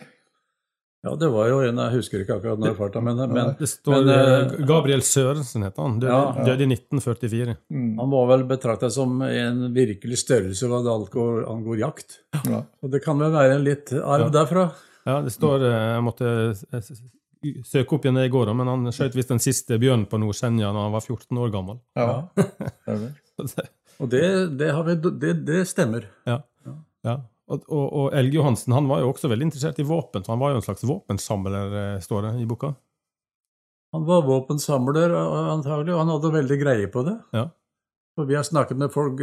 Ja, det var jo en Jeg husker ikke akkurat når farta, men, men Det står Men, eh, eh, Gabriel Sørensen, heter han. Døde, Ja. døde i 1944. han var vel betraktet som en virkelig størrelse hva det angår, jakt. Ja. Og det kan vel være en litt arv Ja. derfra? Ja, det står eh, Jeg måtte søke opp igjen det i går, men han skjøt visst den siste bjørnen på Nord-Senja da han var 14 år gammel. Ja. det, Og det, det, har vi, det, det stemmer. Ja. ja. Og, og, og Elge Johansen han var jo også veldig interessert i våpen, så han var jo en slags våpensamler, eh, står det i boka. Han var våpensamler antagelig, og han hadde veldig greie på det. Ja. Og vi har snakket med folk,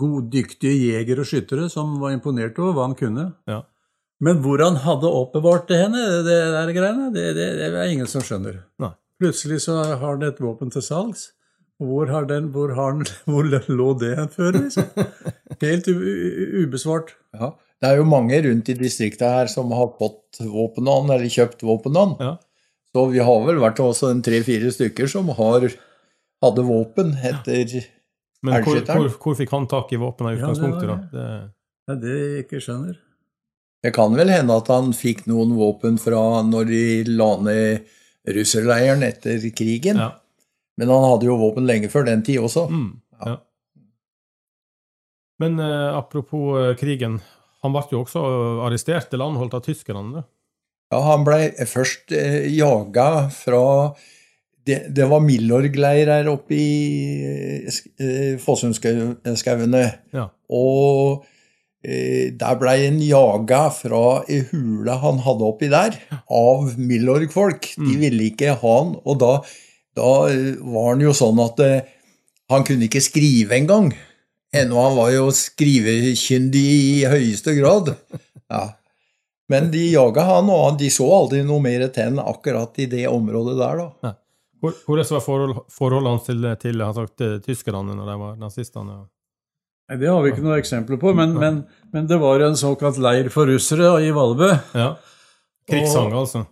goddyktige jegere og skyttere som var imponert over hva han kunne. Ja. Men hvor han hadde oppbevart det henne, det der greiene, det, det, det er ingen som skjønner. Nei. Plutselig så har han et våpen til salgs. Hvor, har den, hvor, har den, hvor lå det før? Liksom? Helt ubesvart. Ja. Det er jo mange rundt i distriktet her som har fått våpenånd, eller kjøpt våpenånd. Ja. Så vi har vel vært også en tre-fire stykker som har, hadde våpen etter Men hvor, hvor, hvor fikk han tak i våpen i Ja, det var utgangspunktet? da? det. Er det jeg ikke skjønner. Det kan vel hende at han fikk noen våpen fra når de la ned russerleiren etter krigen. ja. Men han hadde jo våpen lenge før den tid også. Mm, ja. Men eh, apropos eh, krigen, han ble jo også arrestert eller anholdt av tyskerne. Ja, han ble først eh, jaga fra det, det var Milorg-leir her oppe i eh, Fossumskauene. Ja. Og eh, der blei han jaga fra ei hule han hadde oppi der, av Milorg-folk. De ville ikke ha han. Og da, da eh, var han jo sånn at eh, han kunne ikke skrive engang. Ennå han var jo skrivekyndig i høyeste grad. Ja. Men de jaga han, og de så aldri noe mer til enn akkurat i det området der, da. Hvor- Hvordan var forhold, forholdet hans til, til til eh, tyskerne når de var nazistene? Nei, Det har vi ikke noe eksempler på, men, men, men det var en såkalt leir for russere i Valbø. Ja. Krigsfanger, altså.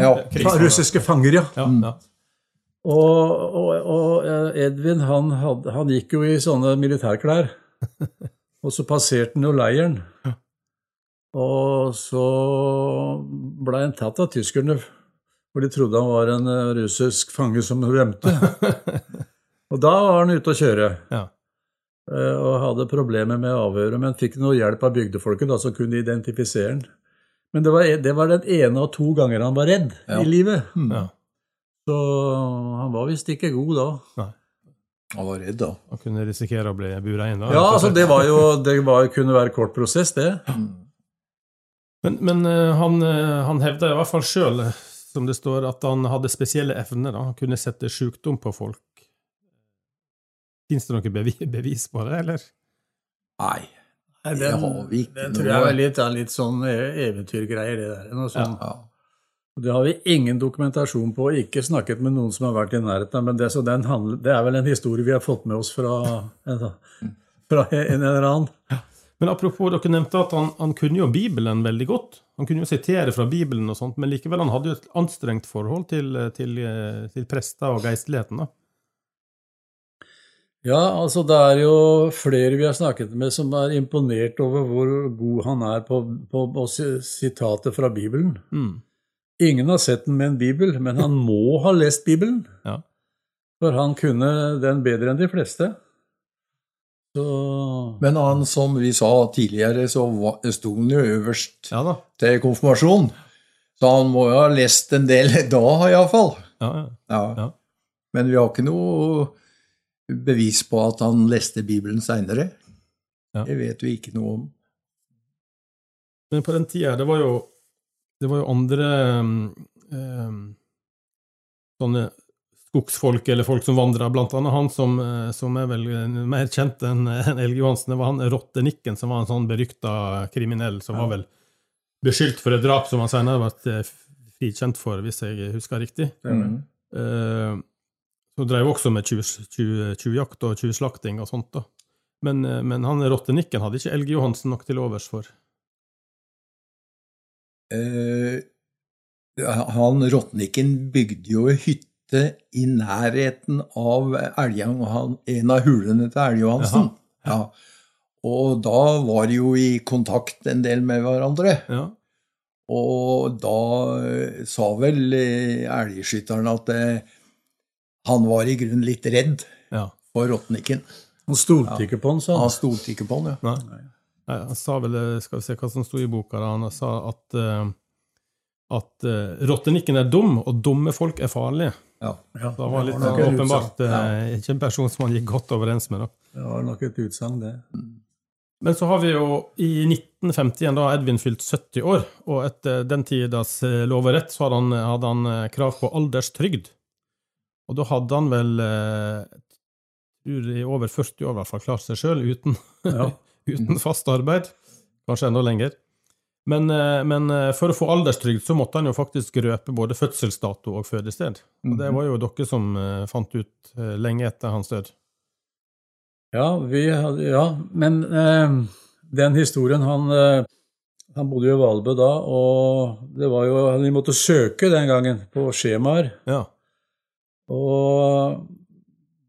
Ja. Fa- Russiske fanger, ja. Ja, ja. Og, og, og eh, Edvin han, had, han gikk jo i sånne militærklær. Og så passerte han jo leiren. Og så ble han tatt av tyskerne, for de trodde han var en eh, russisk fange som rømte. Og da var han ute å kjøre. Ja. eh, Og hadde problemer med avhøret, men fikk noe hjelp av bygdefolket da, som kunne identifisere han. Men det var, det var den ene av to ganger han var redd Ja. i livet. ja. Så han var visst ikke god da. Han var redd, da. Han kunne risikere å bli bura inn. da. Ja, altså det var jo Det var, kunne være kort prosess, det. Men, men eh, han, eh, han hevda i hvert fall sjøl, som det står, at han hadde spesielle evner. da. Han kunne sette sykdom på folk. Fins det noe bevis på det, eller? Nei. Nei, Det har vi ikke Det tror jeg er litt, er litt sånn e- eventyrgreier, det der. Noe sånn. Ja. Det har vi ingen dokumentasjon på, ikke snakket med noen som har vært i nærheten. Men det, så den handler, det er vel en historie vi har fått med oss fra, fra en eller annen. Men apropos, dere nevnte at han, han kunne jo Bibelen veldig godt. Han kunne jo sitere fra Bibelen og sånt, men likevel han hadde jo et anstrengt forhold til, til, til prester og geistligheten. da. Ja, altså det er jo flere vi har snakket med som er imponert over hvor god han er på, på, på sitater fra Bibelen. Mm. Ingen har sett den med en bibel, men han må ha lest Bibelen. Ja. For han kunne den bedre enn de fleste. Så Men han, som vi sa tidligere, så sto han jo øverst Ja da. til konfirmasjon. Så han må jo ha lest en del da, iallfall. Ja, ja. Ja. Ja. Men vi har ikke noe bevis på at han leste Bibelen seinere. Ja. Det vet vi ikke noe om. Men på den tida, det var jo, det var jo andre um, sånne skogsfolk, eller folk som vandra, blant annet han som, eh, som er vel eh, mer kjent enn Elg Johansen. Det var han Rottenikken, som var en sånn berykta kriminell, som var vel beskyldt for et drap som han senere ble eh, frikjent for, hvis jeg husker riktig. Mm. Uh, Så drev også med tjuv- tjuv- tjuvjakt og tjuvslakting og sånt, da. Men, men han Rottenikken hadde ikke Elge Johansen nok til overs for. Eh, han Rotniken bygde jo hytte i nærheten av Elgjang, en av hulene til Elgjohansen. Ja. Og da var de jo i kontakt en del med hverandre. Ja. Og da eh, sa vel eh, elgskytteren at han var i grunnen litt redd ja. for Rotniken. han stolte ikke på han, sa Han han. stolte ikke på han, ja. Nei. Nei, Han sa vel, eh, skal vi se hva som sto i boka, da. han sa at, eh, at uh, rottenikken er dum, og dumme folk er farlige. Ja. Ja, Det var litt nok et åpenbart eh, ikke en person som han gikk godt overens med. da. Det var nok et utsagn, det. Men så har vi jo i 1951 da Edvin fylt 70 år, og etter den tidas eh, lov og rett så hadde han, hadde han eh, krav på alderstrygd. Og da hadde han vel eh, tror i over 40 år i hvert fall klart seg sjøl uten, Ja. uten fast arbeid. Kanskje enda lenger. Men, eh, men eh, for å få alderstrygd så måtte han jo faktisk røpe både fødselsdato og fødested. Og det var jo dere som eh, fant ut lenge etter hans død. Ja, vi ja men eh, den historien han, han bodde jo i Valbø da, og det var jo, vi måtte søke den gangen på skjemaer. Ja. Og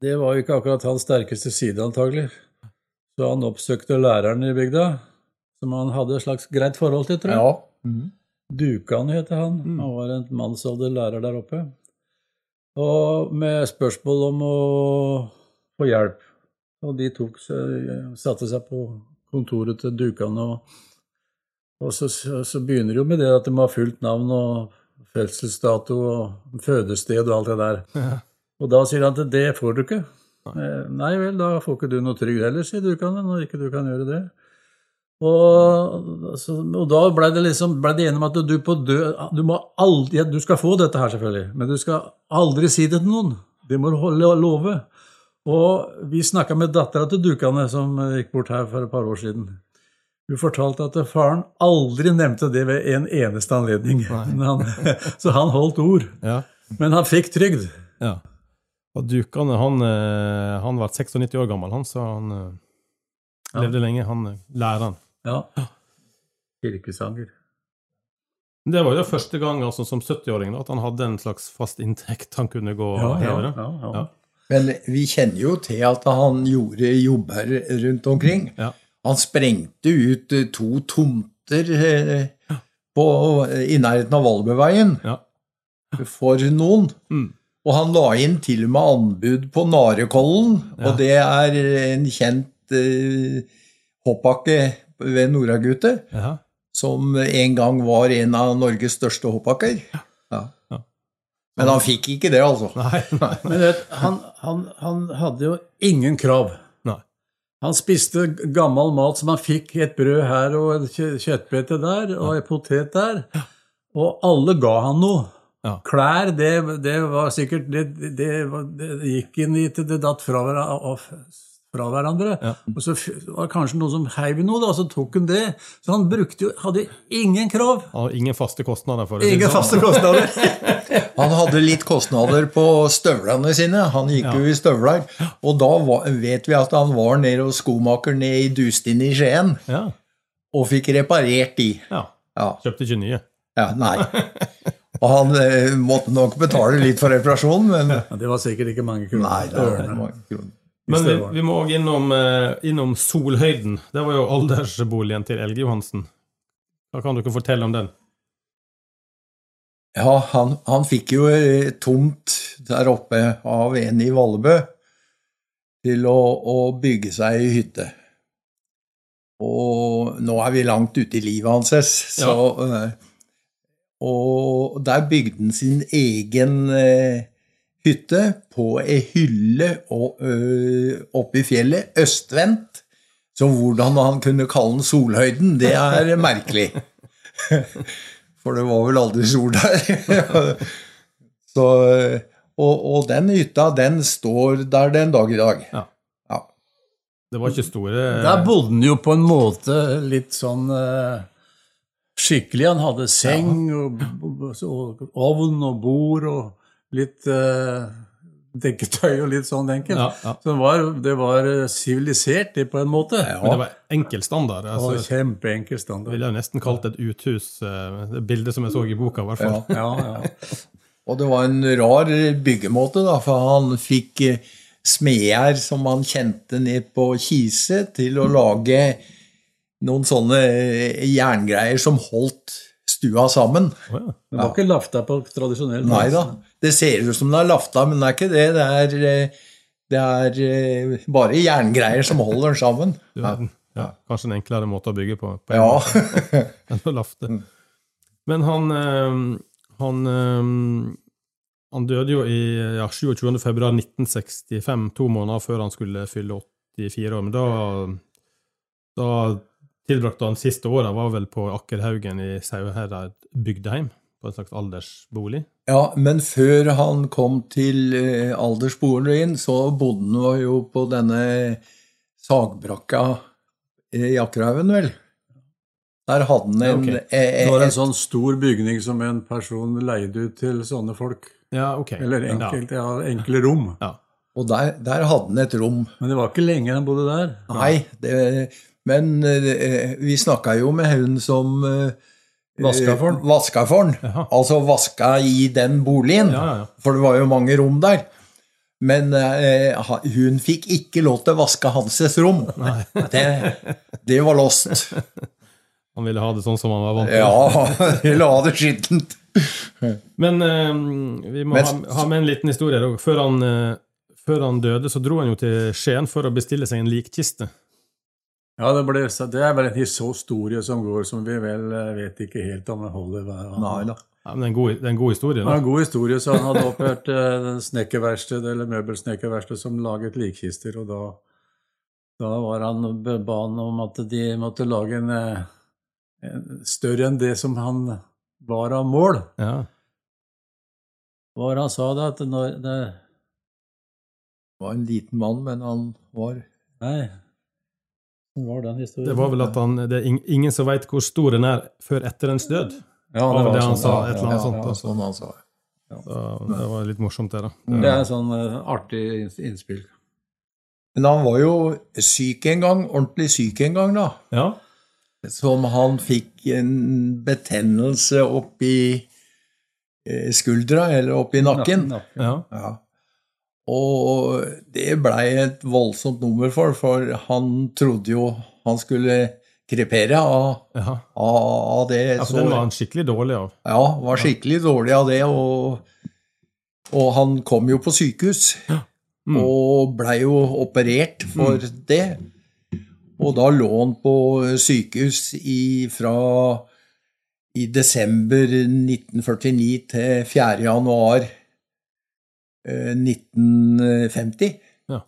det var jo ikke akkurat hans sterkeste side, antagelig. Så han oppsøkte læreren i bygda, som han hadde et slags greit forhold til, tror jeg. ja. Mm. Dukan heter han. Mm. Han var en mannsalder lærer der oppe. Og med spørsmål om å få hjelp. Og de tok satte seg på kontoret til Dukan, og, og så, så begynner det jo med det at de har ha fullt navn og fødselsdato og fødested og alt det der. Ja. Og da sier han at det får du ikke. Eh, Nei vel, da får ikke du noe trygd heller, sier Dukan, når ikke du kan gjøre det. Og, så, og da ble det liksom ble det enige om at du på død du, må aldri, ja, du skal få dette her, selvfølgelig, men du skal aldri si det til noen. Det må du holde love. Og vi snakka med dattera til Dukane, som gikk bort her for et par år siden. Hun fortalte at faren aldri nevnte det ved en eneste anledning. Men Han, så han holdt ord. Ja. Men han fikk trygd. Ja. Og Dukane, han, eh, han var 96 år gammel, han, så han eh, Ja. levde lenge, han lærte læreren. Ja. Kirkesanger. Det var jo første gang altså, som 70-åring at han hadde en slags fast inntekt han kunne gå Ja, og ja, heve. ja, ja. Ja. Men vi kjenner jo til at han gjorde jobber rundt omkring. Ja. Han sprengte ut eh, to tomter eh, på, i nærheten av Valbøveien Ja. for noen. Mm. Og han la inn til og med anbud på Narekollen, Ja. og det er en kjent eh, hoppbakke ved Noragutet, Ja. som en gang var en av Norges største hoppbakker. Ja. Ja. Men han fikk ikke det, altså. Nei, nei, Men vet, han, han, han hadde jo ingen krav. nei. Han spiste gammel mat som han fikk et brød her og et kjøttbete der og en potet der. Og alle ga han noe. Ja. Klær, det, det var sikkert Det, det, var, det gikk inn i til det datt fra, fra hverandre. Ja. Og så var det kanskje noen som heiv i noe, da, så tok han det. Så han brukte jo Hadde ingen krav. Han hadde ingen faste kostnader for det. Ingen faste kostnader. Han hadde litt kostnader på støvlene sine. Han gikk Ja. jo i støvler. Og da var, vet vi at han var nede hos skomaker nede i Dustin i Skien Ja. og fikk reparert de. ja. Ja, Kjøpte ikke nye. ja nei. Og han eh, måtte nok betale litt for reparasjonen, men Ja, det var sikkert ikke mange kroner. Nei, det var, mange kroner. Men vi, vi må òg innom, eh, innom Solhøyden. Det var jo aldersboligen til Elge Johansen. Hva kan dere fortelle om den? Ja, han, han fikk jo tomt der oppe av en i Vallebø til å, å bygge seg i hytte. Og nå er vi langt ute i livet hans, så eh, Og der bygde han sin egen eh, hytte på ei hylle og, ø, oppe i fjellet, østvendt. Så hvordan han kunne kalle den Solhøyden, det er merkelig. For det var vel aldri sol der. Så, og, og den hytta, den står der den dag i dag. Ja. Ja. Det var ikke store Der bodde han jo på en måte litt sånn eh, skikkelig. Han hadde seng og, og ovn og bord og litt eh, dekketøy og litt sånn enkelt. Ja, ja. Så det var, det var eh, sivilisert, det på en måte. Men det var enkel standard. Det var Altså, kjempeenkel jeg standard. ville jo nesten kalt det et uthus, eh, det bildet som jeg så i boka, i hvert fall. Ja. Ja, ja. Og det var en rar byggemåte, da, for han fikk eh, smeder som han kjente ned på Kise, til å lage noen sånne eh, jerngreier som holdt stua sammen. Oh, ja. Det var ikke lafta på tradisjonell Nei vis. da. Det ser ut som det er lafta, men det er ikke det. Det er, eh, det er eh, bare jerngreier som holder den sammen. Ja. Ja, kanskje en enklere måte å bygge på, på Ja. enn å lafte. Men han, han, han døde jo i ja, 27. februar 1965, to måneder før han skulle fylle 84 år. Men da, da tilbrakte han siste åra, var vel på Akkerhaugen i Sauherad bygdeheim, på en slags aldersbolig. Ja, men før han kom til eh, aldersboligen, så bodde han jo på denne sagbrakka i Akkerhaugen, vel? Der hadde han en, Ja, ok. eh, Det var en sånn stor bygning som en person leide ut til sånne folk. Ja, ok. Eller enkelt, ja, enkle rom. Ja. Og der, der hadde han et rom. Men det var ikke lenge han bodde der. Nei, det, men eh, vi snakka jo med hun som eh, Vaska for eh, Vaska for. Jaha. Altså vaska i den boligen. Ja, ja. For det var jo mange rom der. Men eh, hun fikk ikke lov til å vaske Hanses rom. Det, det var lost. Han ville ha det sånn som han var vant til. Ja, ville ha det skittent. Men eh, vi må Men- ha, ha med en liten historie. Før han, eh, før han døde, så dro han jo til Skien for å bestille seg en likkiste. Ja, det, ble, det er vel en historie som går, som vi vel eh, vet ikke helt om det holder. Nei da. Ja, men det er en god, det er en god historie. Det er en god historie, så han hadde oppført eh, snekkerverksted, eller møbelsnekkerverksted som laget likkister, og da, da var han ba han om at de måtte lage en, eh, en større enn det som han var av mål. Ja. Hva var han sa da? At når det, Det var en liten mann, men han var Nei, var den historien? Det var vel at han, det er ingen som veit hvor stor den er før etter ens død. ja, det var det han sånn, sa, et eller annet ja, sånt, ja, da. sånn han sa. Så det var litt morsomt, det, da. Det er en sånn eh, artig innspill. Men han var jo syk en gang, ordentlig syk en gang, da. Ja. Som han fikk en betennelse oppi eh, skuldra, eller oppi nakken. Nakken. ja. Ja. Og det blei et voldsomt nummer for, for han trodde jo han skulle krepere av, ja. av, av det. ja for så- den var han skikkelig dårlig av. Ja, var skikkelig dårlig av det, og, og han kom jo på sykehus. Mm. Og blei jo operert for det. Og da lå han på sykehus i, fra i desember 1949 til 4. januar 1950. Ja.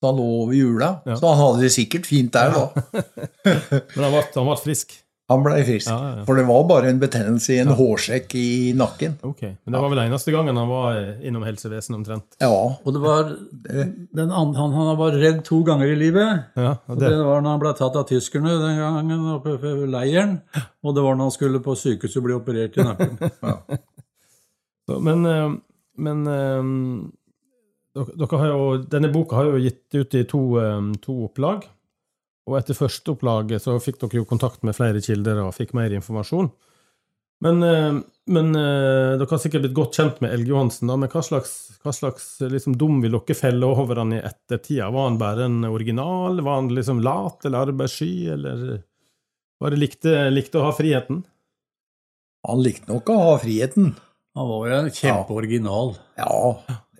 Så han lå over jula. Ja. Så han hadde det sikkert fint der da. Men han ble, ble frisk. Han blei frisk. Ja, ja, ja. For det var bare en betennelse i en hårsekk i nakken. Ok, Men det var vel eneste gangen han var eh, innom helsevesenet omtrent. Ja, Og det var den andre, han, han var redd to ganger i livet. Ja, Og og det det, var når han ble tatt av tyskerne den gangen oppe ved leiren. Og det var når han skulle på sykehuset og bli operert i nakken. så, men eh, men um, dere, jo, denne boka har jo gitt ut i to, um, to opplag. Og etter første opplaget så fikk dere jo kontakt med flere kilder og fikk mer informasjon. Men, uh, men uh, dere har sikkert blitt godt kjent med Elge Johansen, da, men hva slags, hva slags liksom, dom vil dere felle over han i ettertida? Var han bare en original? Var han liksom lat eller arbeidssky, eller bare likte, likte å ha friheten? han likte nok å ha friheten. Han var jo en kjempeoriginal. Ja,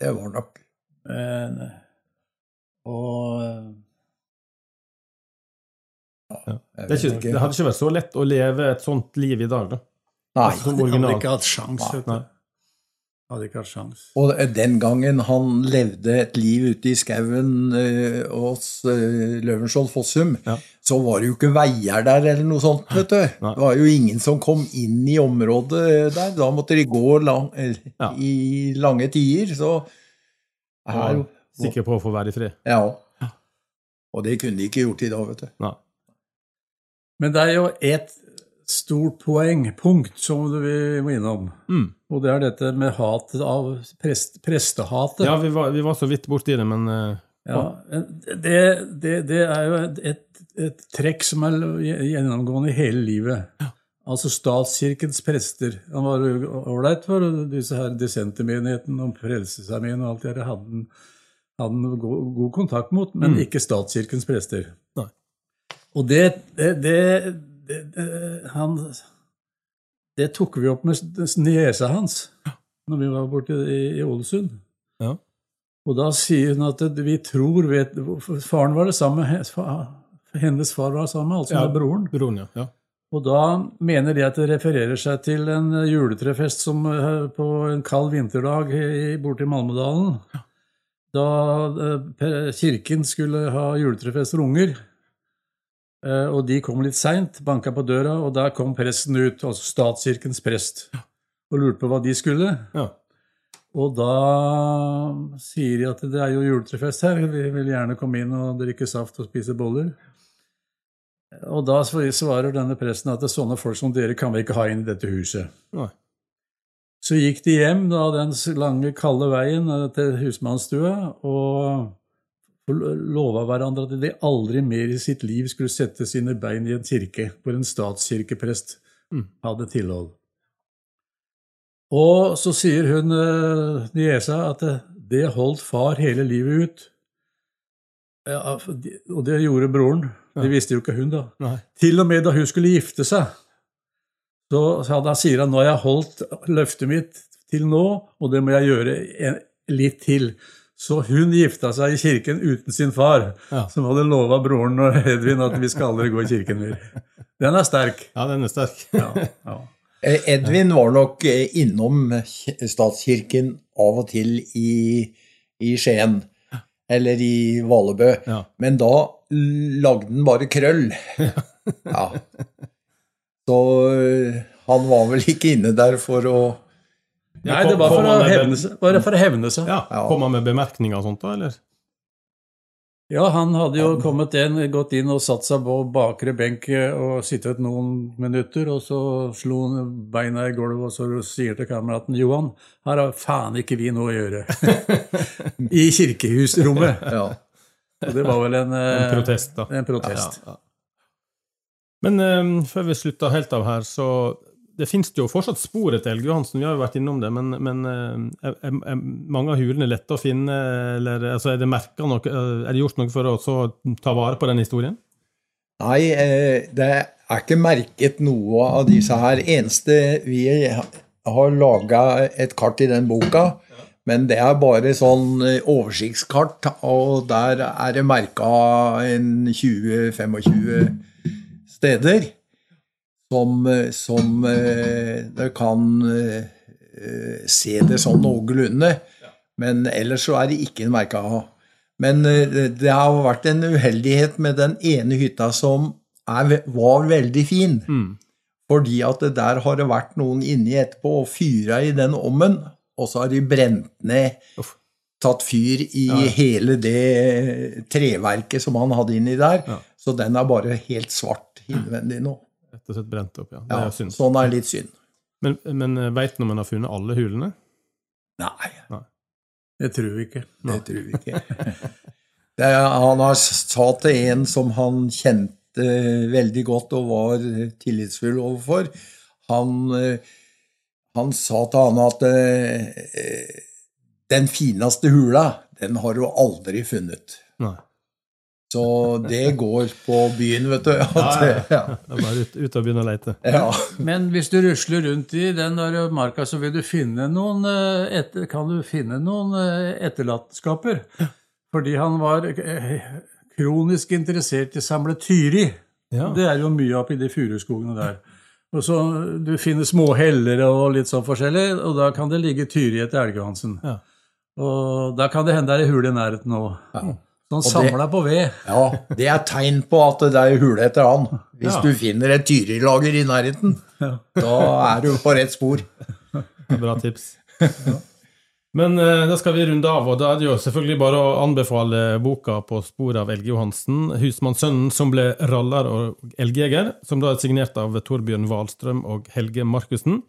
det var nok. Men, og ja, Det, ikke, det hadde ikke vært så lett å leve et sånt liv i dag, da. Nei. altså, han hadde ikke hatt sjans, Nei. Nei. Hadde ikke hatt sjans. Og den gangen han levde et liv ute i skauen eh, hos eh, Løvenskiold Fossum, Ja. så var det jo ikke veier der eller noe sånt, vet du. Nei. Det var jo ingen som kom inn i området der. Da måtte de gå lang, eller, Ja. i lange tider, så her, Og sikker på å få være i fred. Ja. Og det kunne de ikke gjort i dag, vet du. Nei. Men det er jo et stort poeng, punkt, som du vi må innom. Mm. Og det er dette med hatet av prest, prestehatet. Ja, vi var, vi var så vidt borti det, men uh, Ja, det, det, det er jo et, et trekk som er gjennomgående i hele livet. Altså statskirkens prester. Han var ålreit for disse her dissentermenighetene og Frelsesarmeen og alt det der. Hadde han, hadde god, god kontakt mot, men ikke statskirkens prester. Nei. Og det, det, det, det, han, det tok vi opp med niesa hans når vi var borte i, i Ålesund. ja. Og da sier hun at vi tror vet, Faren var det samme, hennes far var det samme, altså Ja. med broren. Broren, ja. ja. Og da mener de at det refererer seg til en juletrefest som eh, på en kald vinterdag borte i Malmedalen. Da eh, kirken skulle ha juletrefest for unger. Eh, Og de kom litt seint, banka på døra, og der kom presten ut, altså statskirkens prest, og lurte på hva de skulle. Ja. Og da sier de at det er jo juletrefest her, vi vil gjerne komme inn og drikke saft og spise boller. Og da svarer denne presten at det er sånne folk som dere kan vi ikke ha inn i dette huset. Nei. Så gikk de hjem da den lange, kalde veien eh, til husmannsstua og lova hverandre at de aldri mer i sitt liv skulle sette sine bein i en kirke hvor en statskirkeprest Mm. hadde tilhold. Og så sier hun eh, niesa at eh, det holdt far hele livet ut. Ja, og det gjorde broren. Det visste jo ikke hun, da. Nei. Til og med da hun skulle gifte seg, så da sier han nå har jeg holdt løftet mitt til nå, og det må jeg gjøre en, litt til. Så hun gifta seg i kirken uten sin far, Ja. som hadde lova broren og Edvin at vi skal aldri gå i kirken mer. Den er sterk. Ja, den er sterk. Ja, ja. Eh, Edvin var nok eh, innom statskirken av og til i, i Skien, eller i Valebø, Ja. men da lagde han bare krøll. Ja. Så eh, han var vel ikke inne der for å Nei, det var for å hevne seg. Bare for å hevne seg. Ja, Ja. Kom han med bemerkninger og sånt, da, eller? Ja, han hadde jo kommet inn, gått inn og satt seg på bakre benk og sittet noen minutter, og så slo han beina i gulvet og så sier til kameraten Johan, her har faen ikke vi noe å gjøre. I kirkehusrommet. Ja. Og det var vel en, eh, En protest, da. En protest. Ja, ja. Men um, før vi slutter helt av her, så Det finnes jo fortsatt spor etter Helge Johansen, vi har jo vært innom det, men, men eh, er, er, mange av hulene lette å finne, eller altså, er det noe, eh, er det gjort noe for å ta vare på den historien? Nei, eh, det er ikke merket noe av disse her. Eneste vi har laga et kart i den boka, men det er bare sånn oversiktskart, og der er det merka 20-25 steder som, eh, som eh, det kan eh, se det sånn noenlunde. Men ellers så er det ikke en merka. Men eh, det har vært en uheldighet med den ene hytta som er, var veldig fin. Mm. Fordi at det der har det vært noen inni etterpå og fyra i den ommen, og så har de brent ned, Uff. tatt fyr i Ja. hele det treverket som han hadde inni der. Ja. Så den er bare helt svart innvendig nå. Rett og slett brent opp, ja. Det Ja, er synd. sånn er litt synd. Men, men veit du om en har funnet alle hulene? Nei, Det tror vi ikke. det tror vi ikke. Er, han har sa til en som han kjente veldig godt og var tillitsfull overfor, han, eh, han sa til han at eh, den fineste hula, den har du aldri funnet. Nei. Så det går på byen, vet du. At, ja. Det er bare ut, ut og begynne å leite. Ja. Men hvis du rusler rundt i den der marka, så vil du finne noen, eh, etter, kan du finne noen eh, etterlatenskaper. Fordi han var eh, kronisk interessert i å samle tyri. Ja. Det er jo mye oppi de furuskogene der. Og så Du finner små heller og litt sånn forskjellig, og da kan det ligge tyri etter Elgehansen. Ja. Og da kan det hende det er hull i nærheten òg. Sånn han samla på ved. ja, det er tegn på at det er hule etter han. Hvis Ja. du finner et tyrilager i nærheten, da er du på rett spor. Bra tips. Men eh, da skal vi runde av, og da er det jo selvfølgelig bare å anbefale boka 'På sporet av Elge Johansen', 'Husmannssønnen som ble raller og elgjeger', som da er signert av Torbjørn Wahlstrøm og Helge Markussen.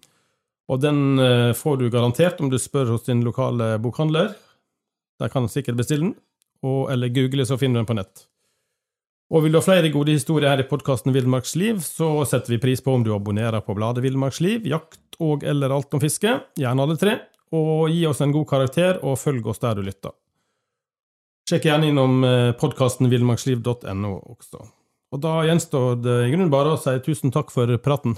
Og den eh, får du garantert om du spør hos din lokale bokhandler. Der kan du sikkert bestille den, og, eller google, så finner du den på nett. Og vil du ha flere gode historier her i podkasten Villmarksliv, så setter vi pris på om du abonnerer på bladet Villmarksliv, jakt og eller alt om fiske, gjerne alle tre, og gi oss en god karakter, og følg oss der du lytter. Sjekk gjerne innom podkasten villmarksliv.no også. Og da gjenstår det i grunnen bare å si tusen takk for praten.